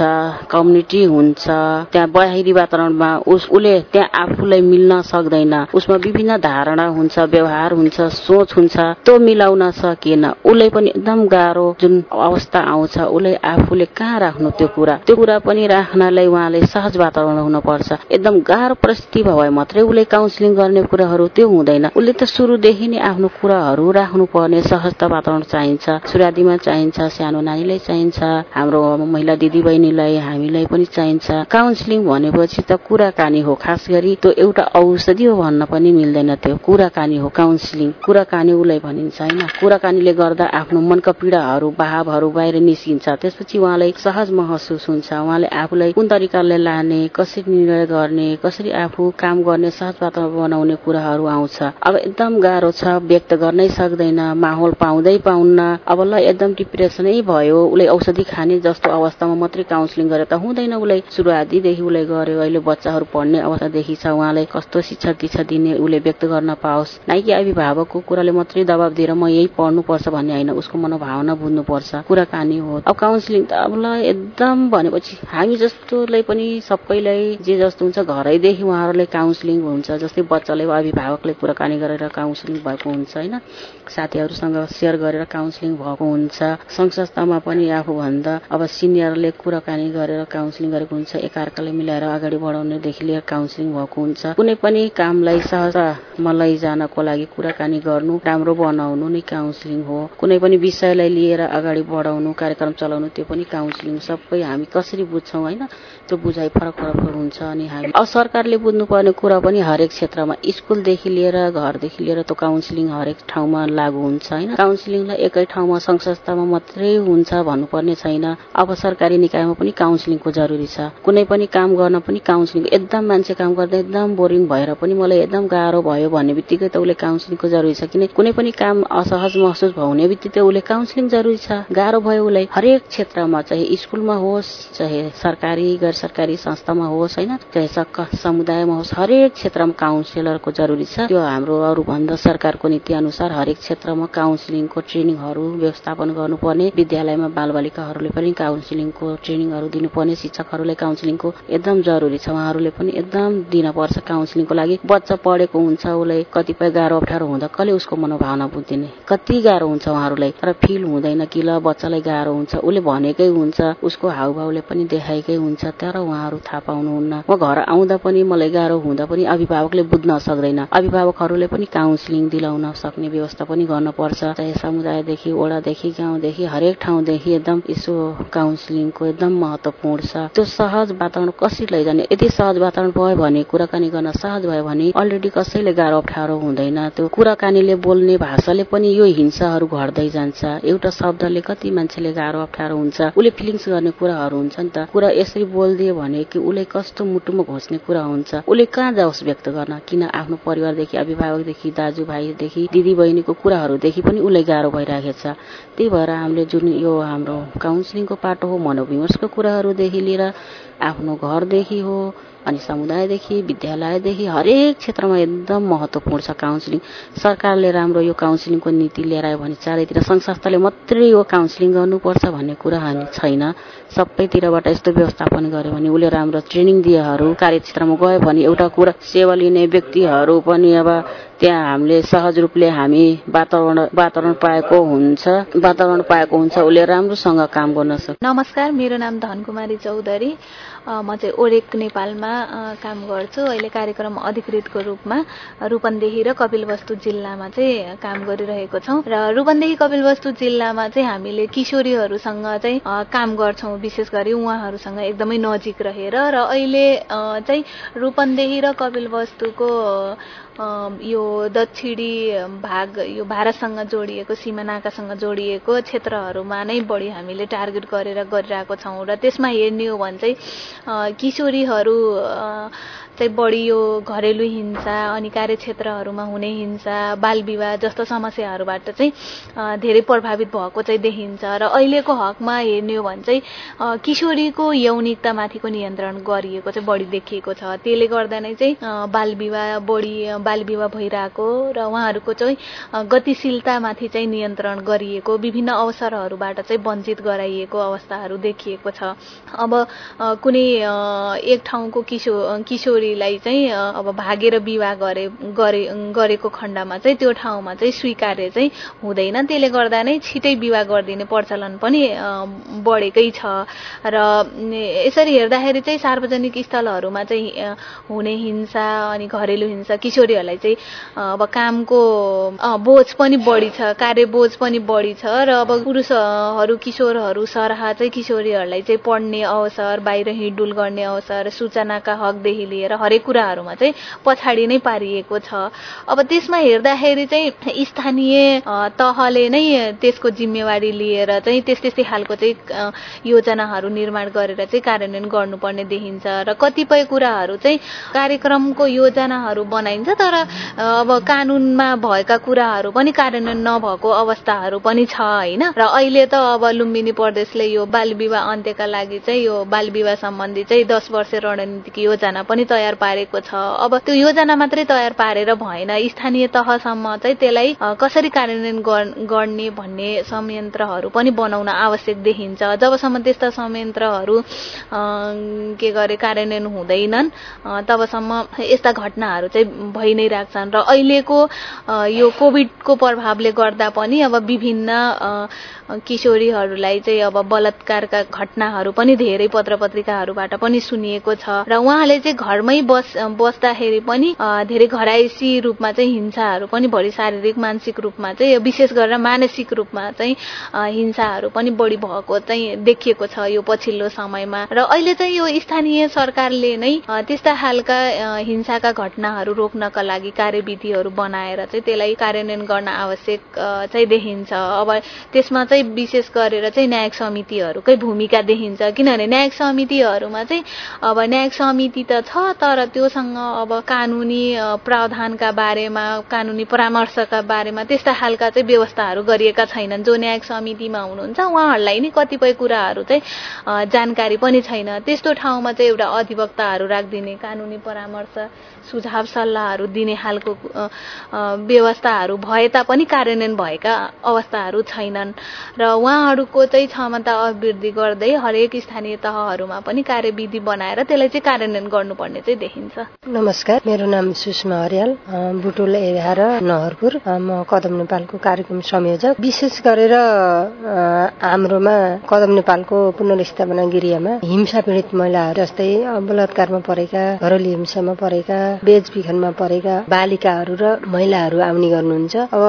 कम्युनिटी हुन्छ त्यहाँ बाहिरी वातावरणमा उस उसले त्यहाँ आफूलाई मिल्न सक्दैन। उसमा विभिन्न धारणा हुन्छ व्यवहार हुन्छ सोच हुन्छ त्यो मिलाउन सकेन उसले पनि एकदम गाह्रो जुन अवस्था आउँछ उसले आफूले कहाँ राख्नु त्यो कुरा? त्यो कुरा पनि राख्नलाई उहाँले सहज वातावरण हुनुपर्छ। एकदम गाह्रो परिस्थिति भयो मात्रै उसले काउन्सिलिङ गर्ने कुराहरू त्यो हुँदैन। उसले त सुरुदेखि नै आफ्नो कुराहरू राख्नुपर्ने सहजता वातावरण चाहिन्छ सुरादीमा चाहिन्छ सानो नानीलाई चाहिन्छ हाम्रो महिला दिदी बहिनीलाई हामीलाई पनि चाहिन्छ। काउन्सिलिङ भनेपछि त कुराकानी हो। खास गरी त्यो एउटा औषधि हो भन्न पनि मिल्दैन त्यो। कुराकानी हो काउन्सिलिङ कुराकानी उसलाई भनिन्छ होइन? कुराकानीले गर्दा आफ्नो मनका पीड़ाहरू भावहरू बाहिर निस्किन्छ। त्यसपछि उहाँलाई सहज महसुस हुन्छ। उहाँले आफूलाई कुन तरिकाले लाने कसरी निर्णय गर्ने कसरी आफू काम गर्ने सहज वातावरण बनाउने कुराहरू आउँछ। अब एकदम गाह्रो छ व्यक्त गर्नै सक्दैन माहौल पाउँदै पाउन्न। अब ल एकदम डिप्रेसनै भयो। उसले औषधि खाने जस्तो अवस्थामा मात्रै काउन्सिलिङ गरेर त हुँदैन उसलाई। सुरुवातीदेखि उसले गर्यो अहिले बच्चाहरू पढ्ने अवस्थादेखि छ उहाँलाई कस्तो शिक्षा दीक्षा दिने उसले व्यक्त गर्न पाओस्। नाइ कि अभिभावकको कुराले मात्रै दबाब दिएर म यही पढ्नुपर्छ भन्ने होइन। उसको मनोभावना बुझ्नुपर्छ। कुराकानी हो। अब काउन्सिलिङ त अब ल एकदम भनेपछि हामी जस्तोलाई पनि सबैलाई जे जस्तो हुन्छ घरैदेखि उहाँहरूलाई काउन्सिलिङ हुन्छ जस्तै बच्चाले अभिभावकले कुराकानी गरेर काउन्सिलिङ भएको हुन्छ होइन? साथीहरूसँग सेयर गरेर काउन्सिलिङ भएको हुन्छ। सङ्घ संस्थामा पनि आफूभन्दा अब सिनियरले कुराकानी गरेर काउन्सिलिङ गरेको हुन्छ। एकअर्काले मिलाएर अगाडि बढाउनेदेखि लिएर काउन्सिलिङ भएको हुन्छ। कुनै पनि कामलाई सहजमा लैजानको लागि कुराकानी गर्नु राम्रो बनाउनु नै काउन्सिलिङ हो। कुनै पनि विषयलाई लिएर अगाडि बढाउनु कार्यक्रम चलाउनु त्यो पनि काउन्सिलिङ सबै हामी कसरी बुझ्छौँ होइन? त्यो बुझाइ फरक फरक हुन्छ अनि हामी अब सरकारले बुझ्नु गर्ने कुरा पनि हरेक क्षेत्रमा स्कुलदेखि लिएर घरदेखि लिएर त्यो काउन्सिलिङ हरेक ठाउँमा लागू हुन्छ होइन। काउन्सिलिङलाई एकै ठाउँमा सङ्घ संस्थामा मात्रै हुन्छ भन्नुपर्ने छैन। अब सरकारी निकायमा पनि काउन्सिलिङको जरुरी छ। कुनै पनि काम गर्न पनि काउन्सिलिङ एकदम मान्छे काम गर्दा एकदम बोरिङ भएर पनि मलाई एकदम गाह्रो भयो भन्ने बित्तिकै त उसले काउन्सिलिङको जरुरी छ। किन कुनै पनि काम असहज महसुस हुने बित्तिकै उसले काउन्सिलिङ जरुरी छ। गाह्रो भयो उसलाई। हरेक क्षेत्रमा चाहे स्कुलमा होस् चाहे सरकारी गैर सरकारी संस्थामा होस् होइन समुदायमा होस् हरेक क्षेत्रमा काउन्सिलरको जरुरी छ। त्यो हाम्रो अरूभन्दा सरकारको नीति अनुसार हरेक क्षेत्रमा काउन्सिलिङको ट्रेनिङहरू व्यवस्थापन गर्नुपर्ने विद्यालयमा बालबालिकाहरूले पनि काउन्सिलिङको ट्रेनिङहरू दिनुपर्ने शिक्षकहरूले काउन्सिलिङको एकदम जरुरी छ। उहाँहरूले पनि एकदम दिनपर्छ काउन्सिलिङको लागि। बच्चा पढेको हुन्छ उसलाई कतिपय गाह्रो अप्ठ्यारो हुँदा कसले उसको मनोभावना बुझिदिने? कति गाह्रो हुन्छ उहाँहरूलाई? तर फिल हुँदैन कि ल बच्चालाई गाह्रो हुन्छ। उसले भनेकै हुन्छ उसको हाउभावले पनि देखाएकै हुन्छ। तर उहाँहरू थाहा पाउनुहुन्न। म घर आउँदा पनि मलाई गाह्रो हुँदा पनि अभिभावकले बुझ्न सक्दैन। अभिभावकहरूले पनि काउन्सिलिङ दिलाउन सक्ने व्यवस्था पनि गर्नुपर्छ। चाहे समुदायदेखि वडादेखि गाउँदेखि हरेक ठाउँदेखि एकदम यसो काउन्सिलिङको एकदम महत्वपूर्ण छ। त्यो सहज वातावरण कसरी लैजाने? यदि सहज वातावरण भयो भने कुराकानी गर्न सहज भयो भने अलरेडी कसैले गाह्रो अप्ठ्यारो हुँदैन। त्यो कुराकानीले बोल्ने भाषाले पनि यो हिंसाहरू घट्दै जान्छ। एउटा शब्दले कति मान्छेले गाह्रो अप्ठ्यारो हुन्छ उसले फिलिङ्स गर्ने कुराहरू हुन्छ नि त। कुरा यसरी बोलिदियो भने कि उसले कस्तो मुटुमा घोच्ने कुरा हुन्छ उसले कहाँ जाओस् व्यक्त गर्न? किन आफ्नो परिवारदेखि अभिभावकदेखि दाजुभाइदेखि दिदी बहिनीको कुराहरूदेखि पनि उसलाई गाह्रो भइरहेको छ त्यही भएर हामीले जुन यो हाम्रो काउन्सिलिङको पाटो हो मनोविमर्शको कुराहरूदेखि लिएर आफ्नो घरदेखि हो अनि समुदायदेखि विद्यालयदेखि हरेक क्षेत्रमा एकदम महत्वपूर्ण छ काउन्सिलिङ सरकारले राम्रो यो काउन्सिलिङको नीति लिएर आयो भने चारैतिर सङ्घ संस्थाले मात्रै यो काउन्सिलिङ गर्नुपर्छ भन्ने कुरा छैन। सबैतिरबाट यस्तो व्यवस्थापन गर्यो भने उसले राम्रो ट्रेनिङ दिएहरू कार्यक्षेत्रमा गयो भने एउटा कुरा सेवा लिने व्यक्तिहरू पनि अब त्यहाँ हामीले सहज रूपले हामी वातावरण वातावरण पाएको हुन्छ। वातावरण पाएको हुन्छ उसले राम्रोसँग काम गर्न सक्छ। नमस्कार मेरो नाम धनकुमारी चौधरी। म चाहिँ ओरेक नेपालमा काम गर्छु। अहिले कार्यक्रम अधिकृतको रूपमा रूपन्देही र कपिलवस्तु जिल्लामा चाहिँ काम गरिरहेको छौँ। र रूपन्देही कपिलवस्तु जिल्लामा चाहिँ हामीले किशोरीहरूसँग चाहिँ काम गर्छौँ। विशेष गरी उहाँहरूसँग एकदमै नजिक रहेर। र अहिले चाहिँ रूपन्देही र कपिलवस्तुको यो दक्षिणी भाग यो भारतसँग जोडिएको सिमानाकासँग जोडिएको क्षेत्रहरूमा नै बढी हामीले टार्गेट गरेर गरिरहेको छौँ र त्यसमा हेर्ने हो भने चाहिँ किशोरीहरू चाहिँ बढी यो घरेलु हिंसा अनि कार्यक्षेत्रहरूमा हुने हिंसा बाल विवाह जस्तो समस्याहरूबाट चाहिँ धेरै प्रभावित भएको चाहिँ देखिन्छ। र अहिलेको हकमा हेर्ने हो भने चाहिँ किशोरीको यौनिकतामाथिको नियन्त्रण गरिएको चाहिँ बढी देखिएको छ। त्यसले गर्दा नै चाहिँ बाल विवाह बढी बाल विवाह भइरहेको र उहाँहरूको चाहिँ गतिशीलतामाथि चाहिँ नियन्त्रण गरिएको विभिन्न अवसरहरूबाट चाहिँ वञ्चित गराइएको अवस्थाहरू देखिएको छ। अब कुनै एक ठाउँको किशो किशोरी छोरीलाई चाहिँ अब भागेर विवाह गरे गरेको खण्डमा चाहिँ त्यो ठाउँमा चाहिँ स्वीकार्य चाहिँ हुँदैन। त्यसले गर्दा नै छिटै विवाह गरिदिने प्रचलन पनि बढेकै छ। र यसरी हेर्दाखेरि चाहिँ सार्वजनिक स्थलहरूमा चाहिँ हुने हिंसा अनि घरेलु हिंसा किशोरीहरूलाई चाहिँ अब कामको बोझ पनि बढी छ कार्य बोझ पनि बढी छ। र अब पुरुषहरू किशोरहरू सरह चाहिँ किशोरीहरूलाई चाहिँ पढ्ने अवसर बाहिर हिँडुल गर्ने अवसर सूचनाका हकदेखि लिएर लिएर हरेक कुराहरूमा चाहिँ पछाडि नै पारिएको छ। अब त्यसमा हेर्दाखेरि चाहिँ स्थानीय तहले नै त्यसको जिम्मेवारी लिएर चाहिँ त्यस त्यस्तै खालको चाहिँ योजनाहरू निर्माण गरेर चाहिँ कार्यान्वयन गर्नुपर्ने देखिन्छ र कतिपय कुराहरू चाहिँ कार्यक्रमको योजनाहरू बनाइन्छ तर अब कानुनमा भएका कुराहरू पनि कार्यान्वयन नभएको अवस्थाहरू पनि छ होइन? र अहिले त अब लुम्बिनी प्रदेशले यो बाल विवाह अन्त्यका लागि चाहिँ यो बाल विवाह सम्बन्धी चाहिँ दस वर्ष रणनीतिक योजना पनि तयार तयार पारेको छ। अब त्यो योजना मात्रै तयार पारेर भएन। स्थानीय तहसम्म चाहिँ त्यसलाई कसरी कार्यान्वयन गर्ने भन्ने संयन्त्रहरू पनि बनाउन आवश्यक देखिन्छ। जबसम्म त्यस्ता संयन्त्रहरू के गरे कार्यान्वयन हुँदैनन् तबसम्म यस्ता घटनाहरू चाहिँ भइ नै राख्छन्। र अहिलेको यो कोभिडको प्रभावले गर्दा पनि अब विभिन्न किशोरीहरूलाई चाहिँ अब बलात्कारका घटनाहरू पनि धेरै पत्र पत्रिकाहरूबाट पनि सुनिएको छ। र उहाँले चाहिँ घरमै घरमै बस बस्दाखेरि पनि धेरै घराइसी रूपमा चाहिँ हिंसाहरू पनि बढी शारीरिक मानसिक रूपमा चाहिँ विशेष गरेर मानसिक रूपमा चाहिँ हिंसाहरू पनि बढी भएको चाहिँ देखिएको छ यो पछिल्लो समयमा। र अहिले चाहिँ यो स्थानीय सरकारले नै त्यस्ता खालका हिंसाका घटनाहरू रोक्नका लागि कार्यविधिहरू बनाएर चाहिँ त्यसलाई कार्यान्वयन गर्न आवश्यक चाहिँ देखिन्छ। अब त्यसमा चाहिँ विशेष गरेर चाहिँ न्यायिक समितिहरूकै भूमिका देखिन्छ। किनभने न्यायिक समितिहरूमा चाहिँ अब न्यायिक समिति त छ तर त्योसँग अब कानुनी प्रावधानका बारेमा कानुनी परामर्शका बारेमा त्यस्ता खालका चाहिँ व्यवस्थाहरू गरिएका छैनन्। जो न्यायिक समितिमा हुनुहुन्छ उहाँहरूलाई नै कतिपय कुराहरू चाहिँ जानकारी पनि छैन। त्यस्तो ठाउँमा चाहिँ एउटा अधिवक्ताहरू राखिदिने कानुनी परामर्श सुझाव सल्लाहहरू दिने खालको व्यवस्थाहरू भए तापनि कार्यान्वयन भएका अवस्थाहरू छैनन्। र उहाँहरूको चाहिँ क्षमता अभिवृद्धि गर्दै हरेक स्थानीय तहहरूमा पनि कार्यविधि बनाएर त्यसलाई चाहिँ कार्यान्वयन गर्नुपर्ने चाहिँ देखिन्छ। नमस्कार मेरो नाम सुषमा हरियाल बुटुल एघार नहरपुर। म कदम नेपालको कार्यक्रम संयोजक। विशेष गरेर हाम्रोमा कदम नेपालको पुनर्स्थापना गिरियामा हिंसा पीडित महिलाहरू जस्तै बलात्कारमा परेका घरेलु हिंसामा परेका बेचबिखनमा परेका बालिकाहरू र महिलाहरू आउने गर्नुहुन्छ। अब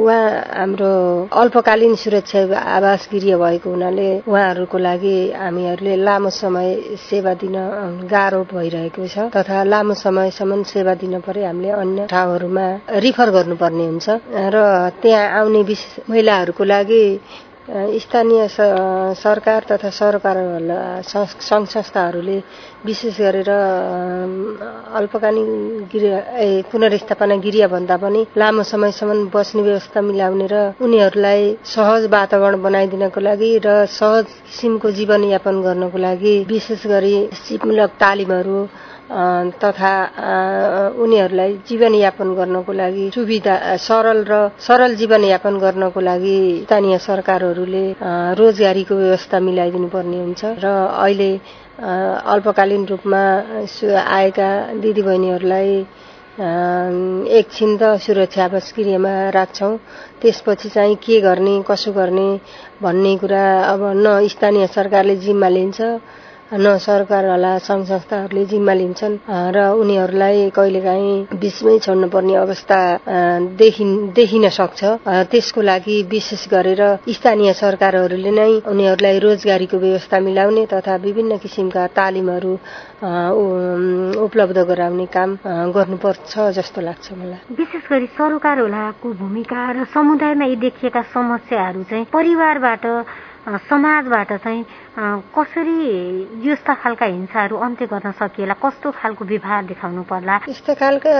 उहाँ हाम्रो अल्पकालीन सुरक्षा आवास गृह भएको हुनाले उहाँहरूको लागि हामीहरूले लामो समय सेवा दिन गाह्रो भइरहेको छ तथा लामो समयसम्म सेवा दिन परे हामीले अन्य ठाउँहरूमा रिफर गर्नुपर्ने हुन्छ। र त्यहाँ आउने महिलाहरूको लागि स्थानीय सरकार तथा सरकार सङ्घ संस्थाहरूले विशेष गरेर अल्पकालीन गृह पुनर्स्थापना गृह भन्दा पनि लामो समयसम्म बस्ने व्यवस्था मिलाउने र उनीहरूलाई सहज वातावरण बनाइदिनको लागि र सहज किसिमको जीवनयापन गर्नको लागि विशेष गरी सिपमूलक तालिमहरू तथा उनीहरूलाई जीवनयापन गर्नको लागि सुविधा सरल र सरल जीवनयापन गर्नको लागि स्थानीय सरकारहरूले रोजगारीको व्यवस्था मिलाइदिनु पर्ने हुन्छ। र अहिले अल्पकालीन रूपमा आएका दिदीबहिनीहरूलाई एकछिन त सुरक्षा आवास गृहमा राख्छौँ। त्यसपछि चाहिँ के गर्ने कसो गर्ने भन्ने कुरा अब न स्थानीय सरकारले जिम्मा लिन्छ न सरकारवाला सङ्घ संस्थाहरूले जिम्मा लिन्छन्। र उनीहरूलाई कहिलेकाहीँ बिचमै छोड्नुपर्ने अवस्था देखिन सक्छ। त्यसको लागि विशेष गरेर स्थानीय सरकारहरूले नै उनीहरूलाई रोजगारीको व्यवस्था मिलाउने तथा विभिन्न किसिमका तालिमहरू उपलब्ध गराउने काम गर्नुपर्छ जस्तो लाग्छ मलाई। विशेष गरी सरकारवालाको भूमिका र समुदायमा यी देखिएका समस्याहरू चाहिँ परिवारबाट समाजबाट चाहिँ कसरी यस्ता खालका हिंसाहरू अन्त्य गर्न सकिएला? कस्तो खालको व्यवहार देखाउनु पर्ला? यस्ता खालका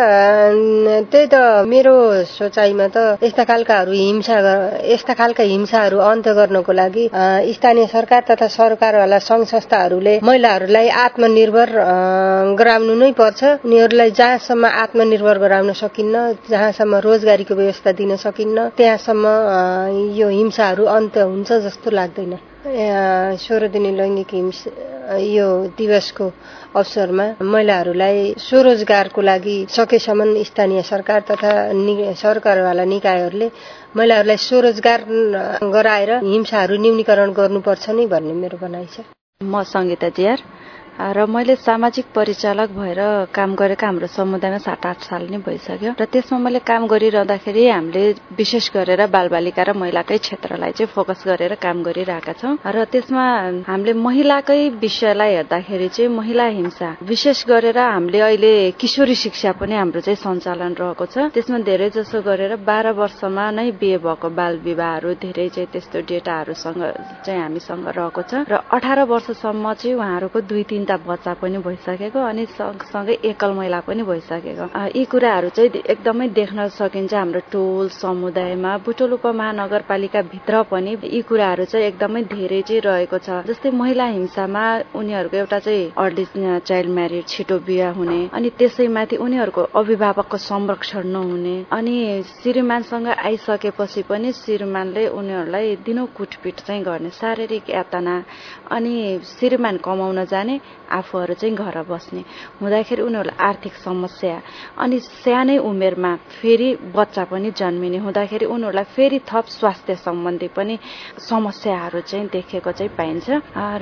त्यही त मेरो सोचाइमा त यस्ता खालकाहरू हिंसा यस्ता खालका हिंसाहरू अन्त्य गर्नको लागि स्थानीय सरकार तथा सरकारवाला सङ्घ संस्थाहरूले महिलाहरूलाई आत्मनिर्भर गराउनु नै पर्छ। उनीहरूलाई जहाँसम्म आत्मनिर्भर गराउन सकिन्न जहाँसम्म रोजगारीको व्यवस्था दिन सकिन्न त्यहाँसम्म यो हिंसाहरू अन्त्य हुन्छ जस्तो लाग्दैन। सोह्र दिने लैङ्गिक हिंसा यो दिवसको अवसरमा महिलाहरूलाई स्वरोजगारको लागि सकेसम्म स्थानीय सरकार तथा सरकारवाला निकायहरूले महिलाहरूलाई स्वरोजगार गराएर हिंसाहरू न्यूनीकरण गर्नुपर्छ नि भन्ने मेरो भनाइ छ। म सङ्गीता जियार। र मैले सामाजिक परिचालक भएर काम गरेको हाम्रो समुदायमा सात आठ साल नै भइसक्यो। र त्यसमा मैले काम गरिरहँदाखेरि हामीले विशेष गरेर बालबालिका र महिलाकै क्षेत्रलाई चाहिँ फोकस गरेर काम गरिरहेका छौँ। र त्यसमा हामीले महिलाकै विषयलाई हेर्दाखेरि चाहिँ महिला हिंसा विशेष गरेर हामीले अहिले किशोरी शिक्षा पनि हाम्रो चाहिँ सञ्चालन रहेको छ। त्यसमा धेरै जसो गरेर बाह्र वर्षमा नै बिहे भएको बाल विवाहहरू धेरै चाहिँ त्यस्तो डेटाहरूसँग चाहिँ हामीसँग रहेको छ। र अठार वर्षसम्म चाहिँ उहाँहरूको दुई तिन तिनवटा बच्चा पनि भइसकेको अनि सँगसँगै एकल महिला पनि भइसकेको। यी कुराहरू चाहिँ एकदमै देख्न सकिन्छ हाम्रो टोल समुदायमा बुटोल उपमहानगरपालिका भित्र पनि यी कुराहरू चाहिँ एकदमै धेरै चाहिँ रहेको छ। जस्तै महिला हिंसामा उनीहरूको एउटा चाहिँ अर्ली चाइल्ड म्यारिड छिटो बिहा हुने अनि त्यसैमाथि उनीहरूको अभिभावकको संरक्षण नहुने अनि श्रीमानसँग आइसकेपछि पनि श्रीमानले उनीहरूलाई दिनौ कुटपिट चाहिँ गर्ने शारीरिक यातना अनि श्रीमान कमाउन जाने आफूहरू चाहिँ घर बस्ने हुँदाखेरि उनीहरूलाई आर्थिक समस्या अनि सानै उमेरमा फेरि बच्चा पनि जन्मिने हुँदाखेरि उनीहरूलाई फेरि थप स्वास्थ्य सम्बन्धी पनि समस्याहरू चाहिँ देखेको चाहिँ पाइन्छ।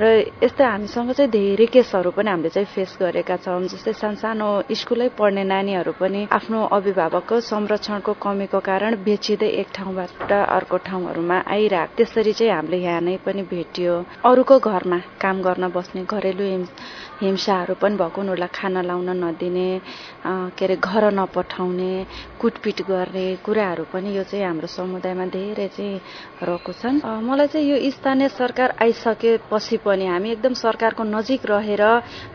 र यस्तै हामीसँग चाहिँ धेरै केसहरू पनि हामीले चाहिँ फेस गरेका छौँ जस्तै सानसानो स्कुलै पढ्ने नानीहरू पनि आफ्नो अभिभावकको संरक्षणको कमीको कारण बेचिँदै एक ठाउँबाट अर्को ठाउँहरूमा आइरहेको। त्यसरी चाहिँ हामीले यहाँ नै पनि भेटियो। अरूको घरमा काम गर्न बस्ने घरेलु हिंसाहरू पनि भएको उनीहरूलाई खाना लाउन नदिने के अरे घर नपठाउने कुटपिट गर्ने कुराहरू पनि यो चाहिँ हाम्रो समुदायमा धेरै चाहिँ रहेको छन्। मलाई चाहिँ यो स्थानीय सरकार आइसकेपछि पनि हामी एकदम सरकारको नजिक रहेर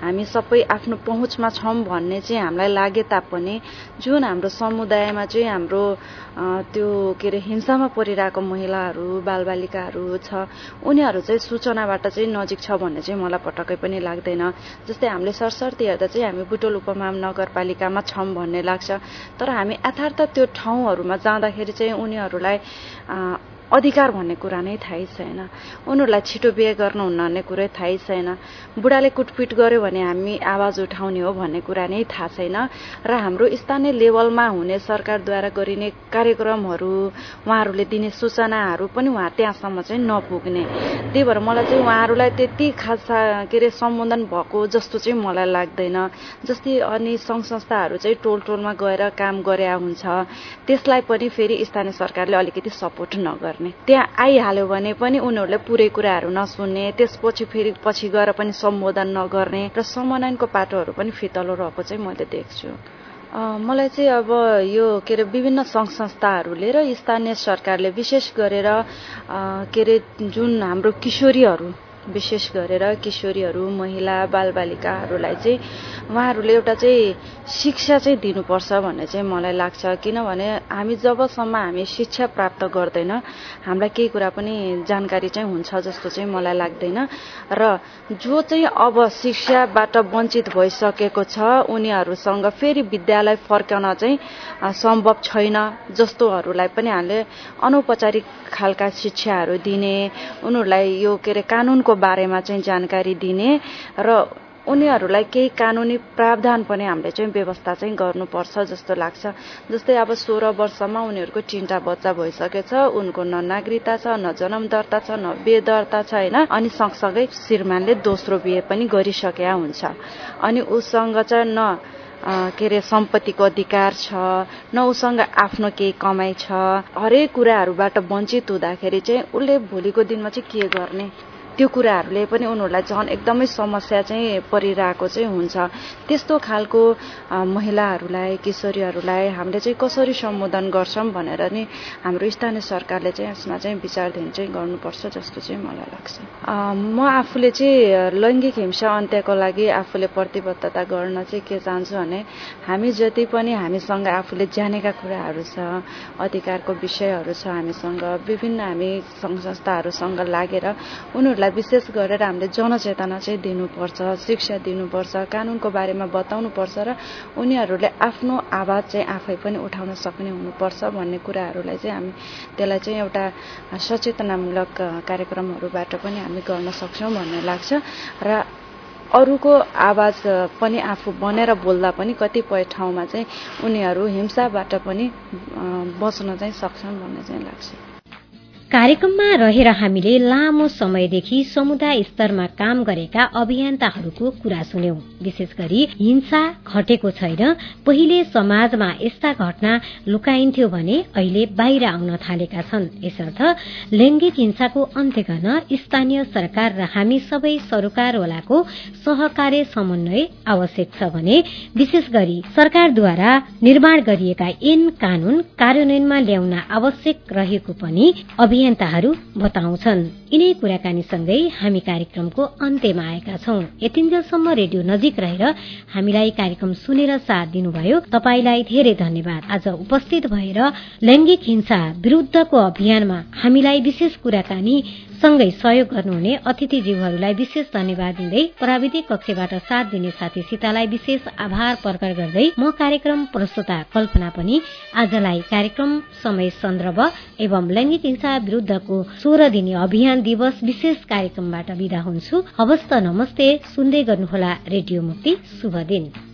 हामी सबै आफ्नो पहुँचमा छौँ भन्ने चाहिँ हामीलाई लागे तापनि जुन हाम्रो समुदायमा चाहिँ हाम्रो त्यो के अरे हिंसामा परिरहेको महिलाहरू बालबालिकाहरू छ उनीहरू चाहिँ सूचनाबाट चाहिँ नजिक छ भन्ने चाहिँ मलाई पटक्कै पनि लाग्दैन। जस्तै हामीले सरसर्ती हेर्दा चाहिँ हामी बुटोल उपमाम नगरपालिकामा छौँ भन्ने लाग्छ। तर हामी यथार्थ त्यो ठाउँहरूमा जाँदाखेरि चाहिँ उनीहरूलाई अधिकार भन्ने कुरा नै थाहै छैन। उनीहरूलाई छिटो बिहे गर्नुहुन्न भन्ने कुरै थाहै छैन। बुढाले कुटपिट गर्यो भने हामी आवाज उठाउने हो भन्ने कुरा नै थाहा छैन। र हाम्रो स्थानीय लेभलमा हुने सरकारद्वारा गरिने कार्यक्रमहरू उहाँहरूले दिने सूचनाहरू पनि उहाँ त्यहाँसम्म चाहिँ नपुग्ने। त्यही भएर मलाई चाहिँ उहाँहरूलाई त्यति खासा के अरे सम्बोधन भएको जस्तो चाहिँ मलाई लाग्दैन। जस्तै अनि सङ्घ संस्थाहरू चाहिँ टोल टोलमा गएर काम गरे हुन्छ। त्यसलाई पनि फेरि स्थानीय सरकारले अलिकति सपोर्ट नगर्ने। गर्ने त्यहाँ आइहाल्यो भने पनि उनीहरूले पुरै कुराहरू नसुन्ने त्यसपछि फेरि पछि गएर पनि सम्बोधन नगर्ने र समाधानको पाटोहरू पनि फितलो रहेको चाहिँ मैले देख्छु। मलाई चाहिँ अब यो के अरे विभिन्न सङ्घ संस्थाहरूले र स्थानीय सरकारले विशेष गरेर के अरे जुन हाम्रो किशोरीहरू विशेष गरेर किशोरीहरू महिला बालबालिकाहरूलाई चाहिँ उहाँहरूले एउटा चाहिँ शिक्षा चाहिँ दिनुपर्छ भन्ने चाहिँ मलाई लाग्छ। किनभने हामी जबसम्म हामी शिक्षा प्राप्त गर्दैन हामीलाई केही कुरा पनि जानकारी चाहिँ हुन्छ जस्तो चाहिँ मलाई लाग्दैन। र जो चाहिँ अब शिक्षाबाट वञ्चित भइसकेको छ उनीहरूसँग फेरि विद्यालय फर्काउन चाहिँ सम्भव छैन जस्तोहरूलाई पनि हामीले अनौपचारिक खालका शिक्षाहरू दिने उनीहरूलाई यो के अरे कानुनको बारेमा चाहिँ जानकारी दिने र उनीहरूलाई केही कानुनी प्रावधान पनि हामीले चाहिँ व्यवस्था चाहिँ गर्नुपर्छ जस्तो लाग्छ। जस्तै अब सोह्र वर्षमा उनीहरूको तिनवटा बच्चा भइसकेछ उनको न नागरिकता छ न जन्म दर्ता छ न बिहे दर्ता छ होइन? अनि सँगसँगै श्रीमानले दोस्रो बिहे पनि गरिसकेका हुन्छ। अनि उसँग चाहिँ न के अरे सम्पत्तिको अधिकार छ न उसँग आफ्नो केही कमाइ छ। हरेक कुराहरूबाट वञ्चित हुँदाखेरि चाहिँ उसले भोलिको दिनमा चाहिँ के गर्ने? त्यो कुराहरूले पनि उनीहरूलाई झन् एकदमै समस्या चाहिँ परिरहेको चाहिँ हुन्छ। त्यस्तो खालको महिलाहरूलाई किशोरीहरूलाई हामीले चाहिँ कसरी सम्बोधन गर्छौँ भनेर नि हाम्रो स्थानीय सरकारले चाहिँ यसमा चाहिँ विचारधीन चाहिँ गर्नुपर्छ जस्तो चाहिँ मलाई लाग्छ। म आफूले चाहिँ लैङ्गिक हिंसा अन्त्यको लागि आफूले प्रतिबद्धता गर्न चाहिँ के चाहन्छु भने हामी जति पनि हामीसँग आफूले जानेका कुराहरू छ अधिकारको विषयहरू छ हामीसँग विभिन्न हामी सङ्घ संस्थाहरूसँग लागेर उनीहरूलाई उनीहरूलाई विशेष गरेर हामीले जनचेतना चाहिँ दिनुपर्छ शिक्षा दिनुपर्छ कानुनको बारेमा बताउनुपर्छ र उनीहरूले आफ्नो आवाज चाहिँ आफै पनि उठाउन सक्ने हुनुपर्छ भन्ने कुराहरूलाई चाहिँ हामी त्यसलाई चाहिँ एउटा सचेतनामूलक कार्यक्रमहरूबाट पनि हामी गर्न सक्छौँ भन्ने लाग्छ र अरूको आवाज पनि आफू बनेर बोल्दा पनि कतिपय ठाउँमा चाहिँ उनीहरू हिंसाबाट पनि बच्न चाहिँ सक्छन् भन्ने चाहिँ लाग्छ। कार्यक्रममा रहेर हामीले लामो समयदेखि समुदाय स्तरमा काम गरेका अभियन्ताहरूको कुरा सुन्यौं। विशेष गरी हिंसा घटेको छैन पहिले समाजमा यस्ता घटना लुकाइन्थ्यो भने अहिले बाहिर आउन थालेका छन्। यसर्थ लैंगिक हिंसाको अन्त्य गर्न स्थानीय सरकार र हामी सबै सरोकारवालाको सहकार्य समन्वय आवश्यक छ भने विशेष गरी सरकारद्वारा निर्माण गरिएका ऐन कानून कार्यान्वयनमा ल्याउन आवश्यक रहेको पनि अभियन्ताहरू बताउँछन्। यिनै कुराकानीसँगै हामी कार्यक्रमको अन्त्यमा आएका छौं। यतिन्जेलसम्म रेडियो नजिक रहेर हामीलाई कार्यक्रम सुनेर साथ दिनुभयो। तपाईँलाई धेरै धन्यवाद। आज उपस्थित भएर लैंगिक हिंसा विरूद्धको अभियानमा हामीलाई विशेष कुराकानी सँगै सहयोग गर्नुहुने अतिथिज्यूहरूलाई विशेष धन्यवाद दिँदै प्राविधिक कक्षबाट साथ दिने साथी सीतालाई विशेष आभार प्रकट गर्दै म कार्यक्रम प्रस्तुता कल्पना पनि आजलाई कार्यक्रम समय सन्दर्भ एवं लैंगिक हिंसा विरूद्धको सोह्र दिने अभियान दिवस विशेष कार्यक्रमबाट विदा हुन्छु। हवस्त नमस्ते सुन्दै गर्नुहोला रेडियो मुक्ति। शुभ दिन।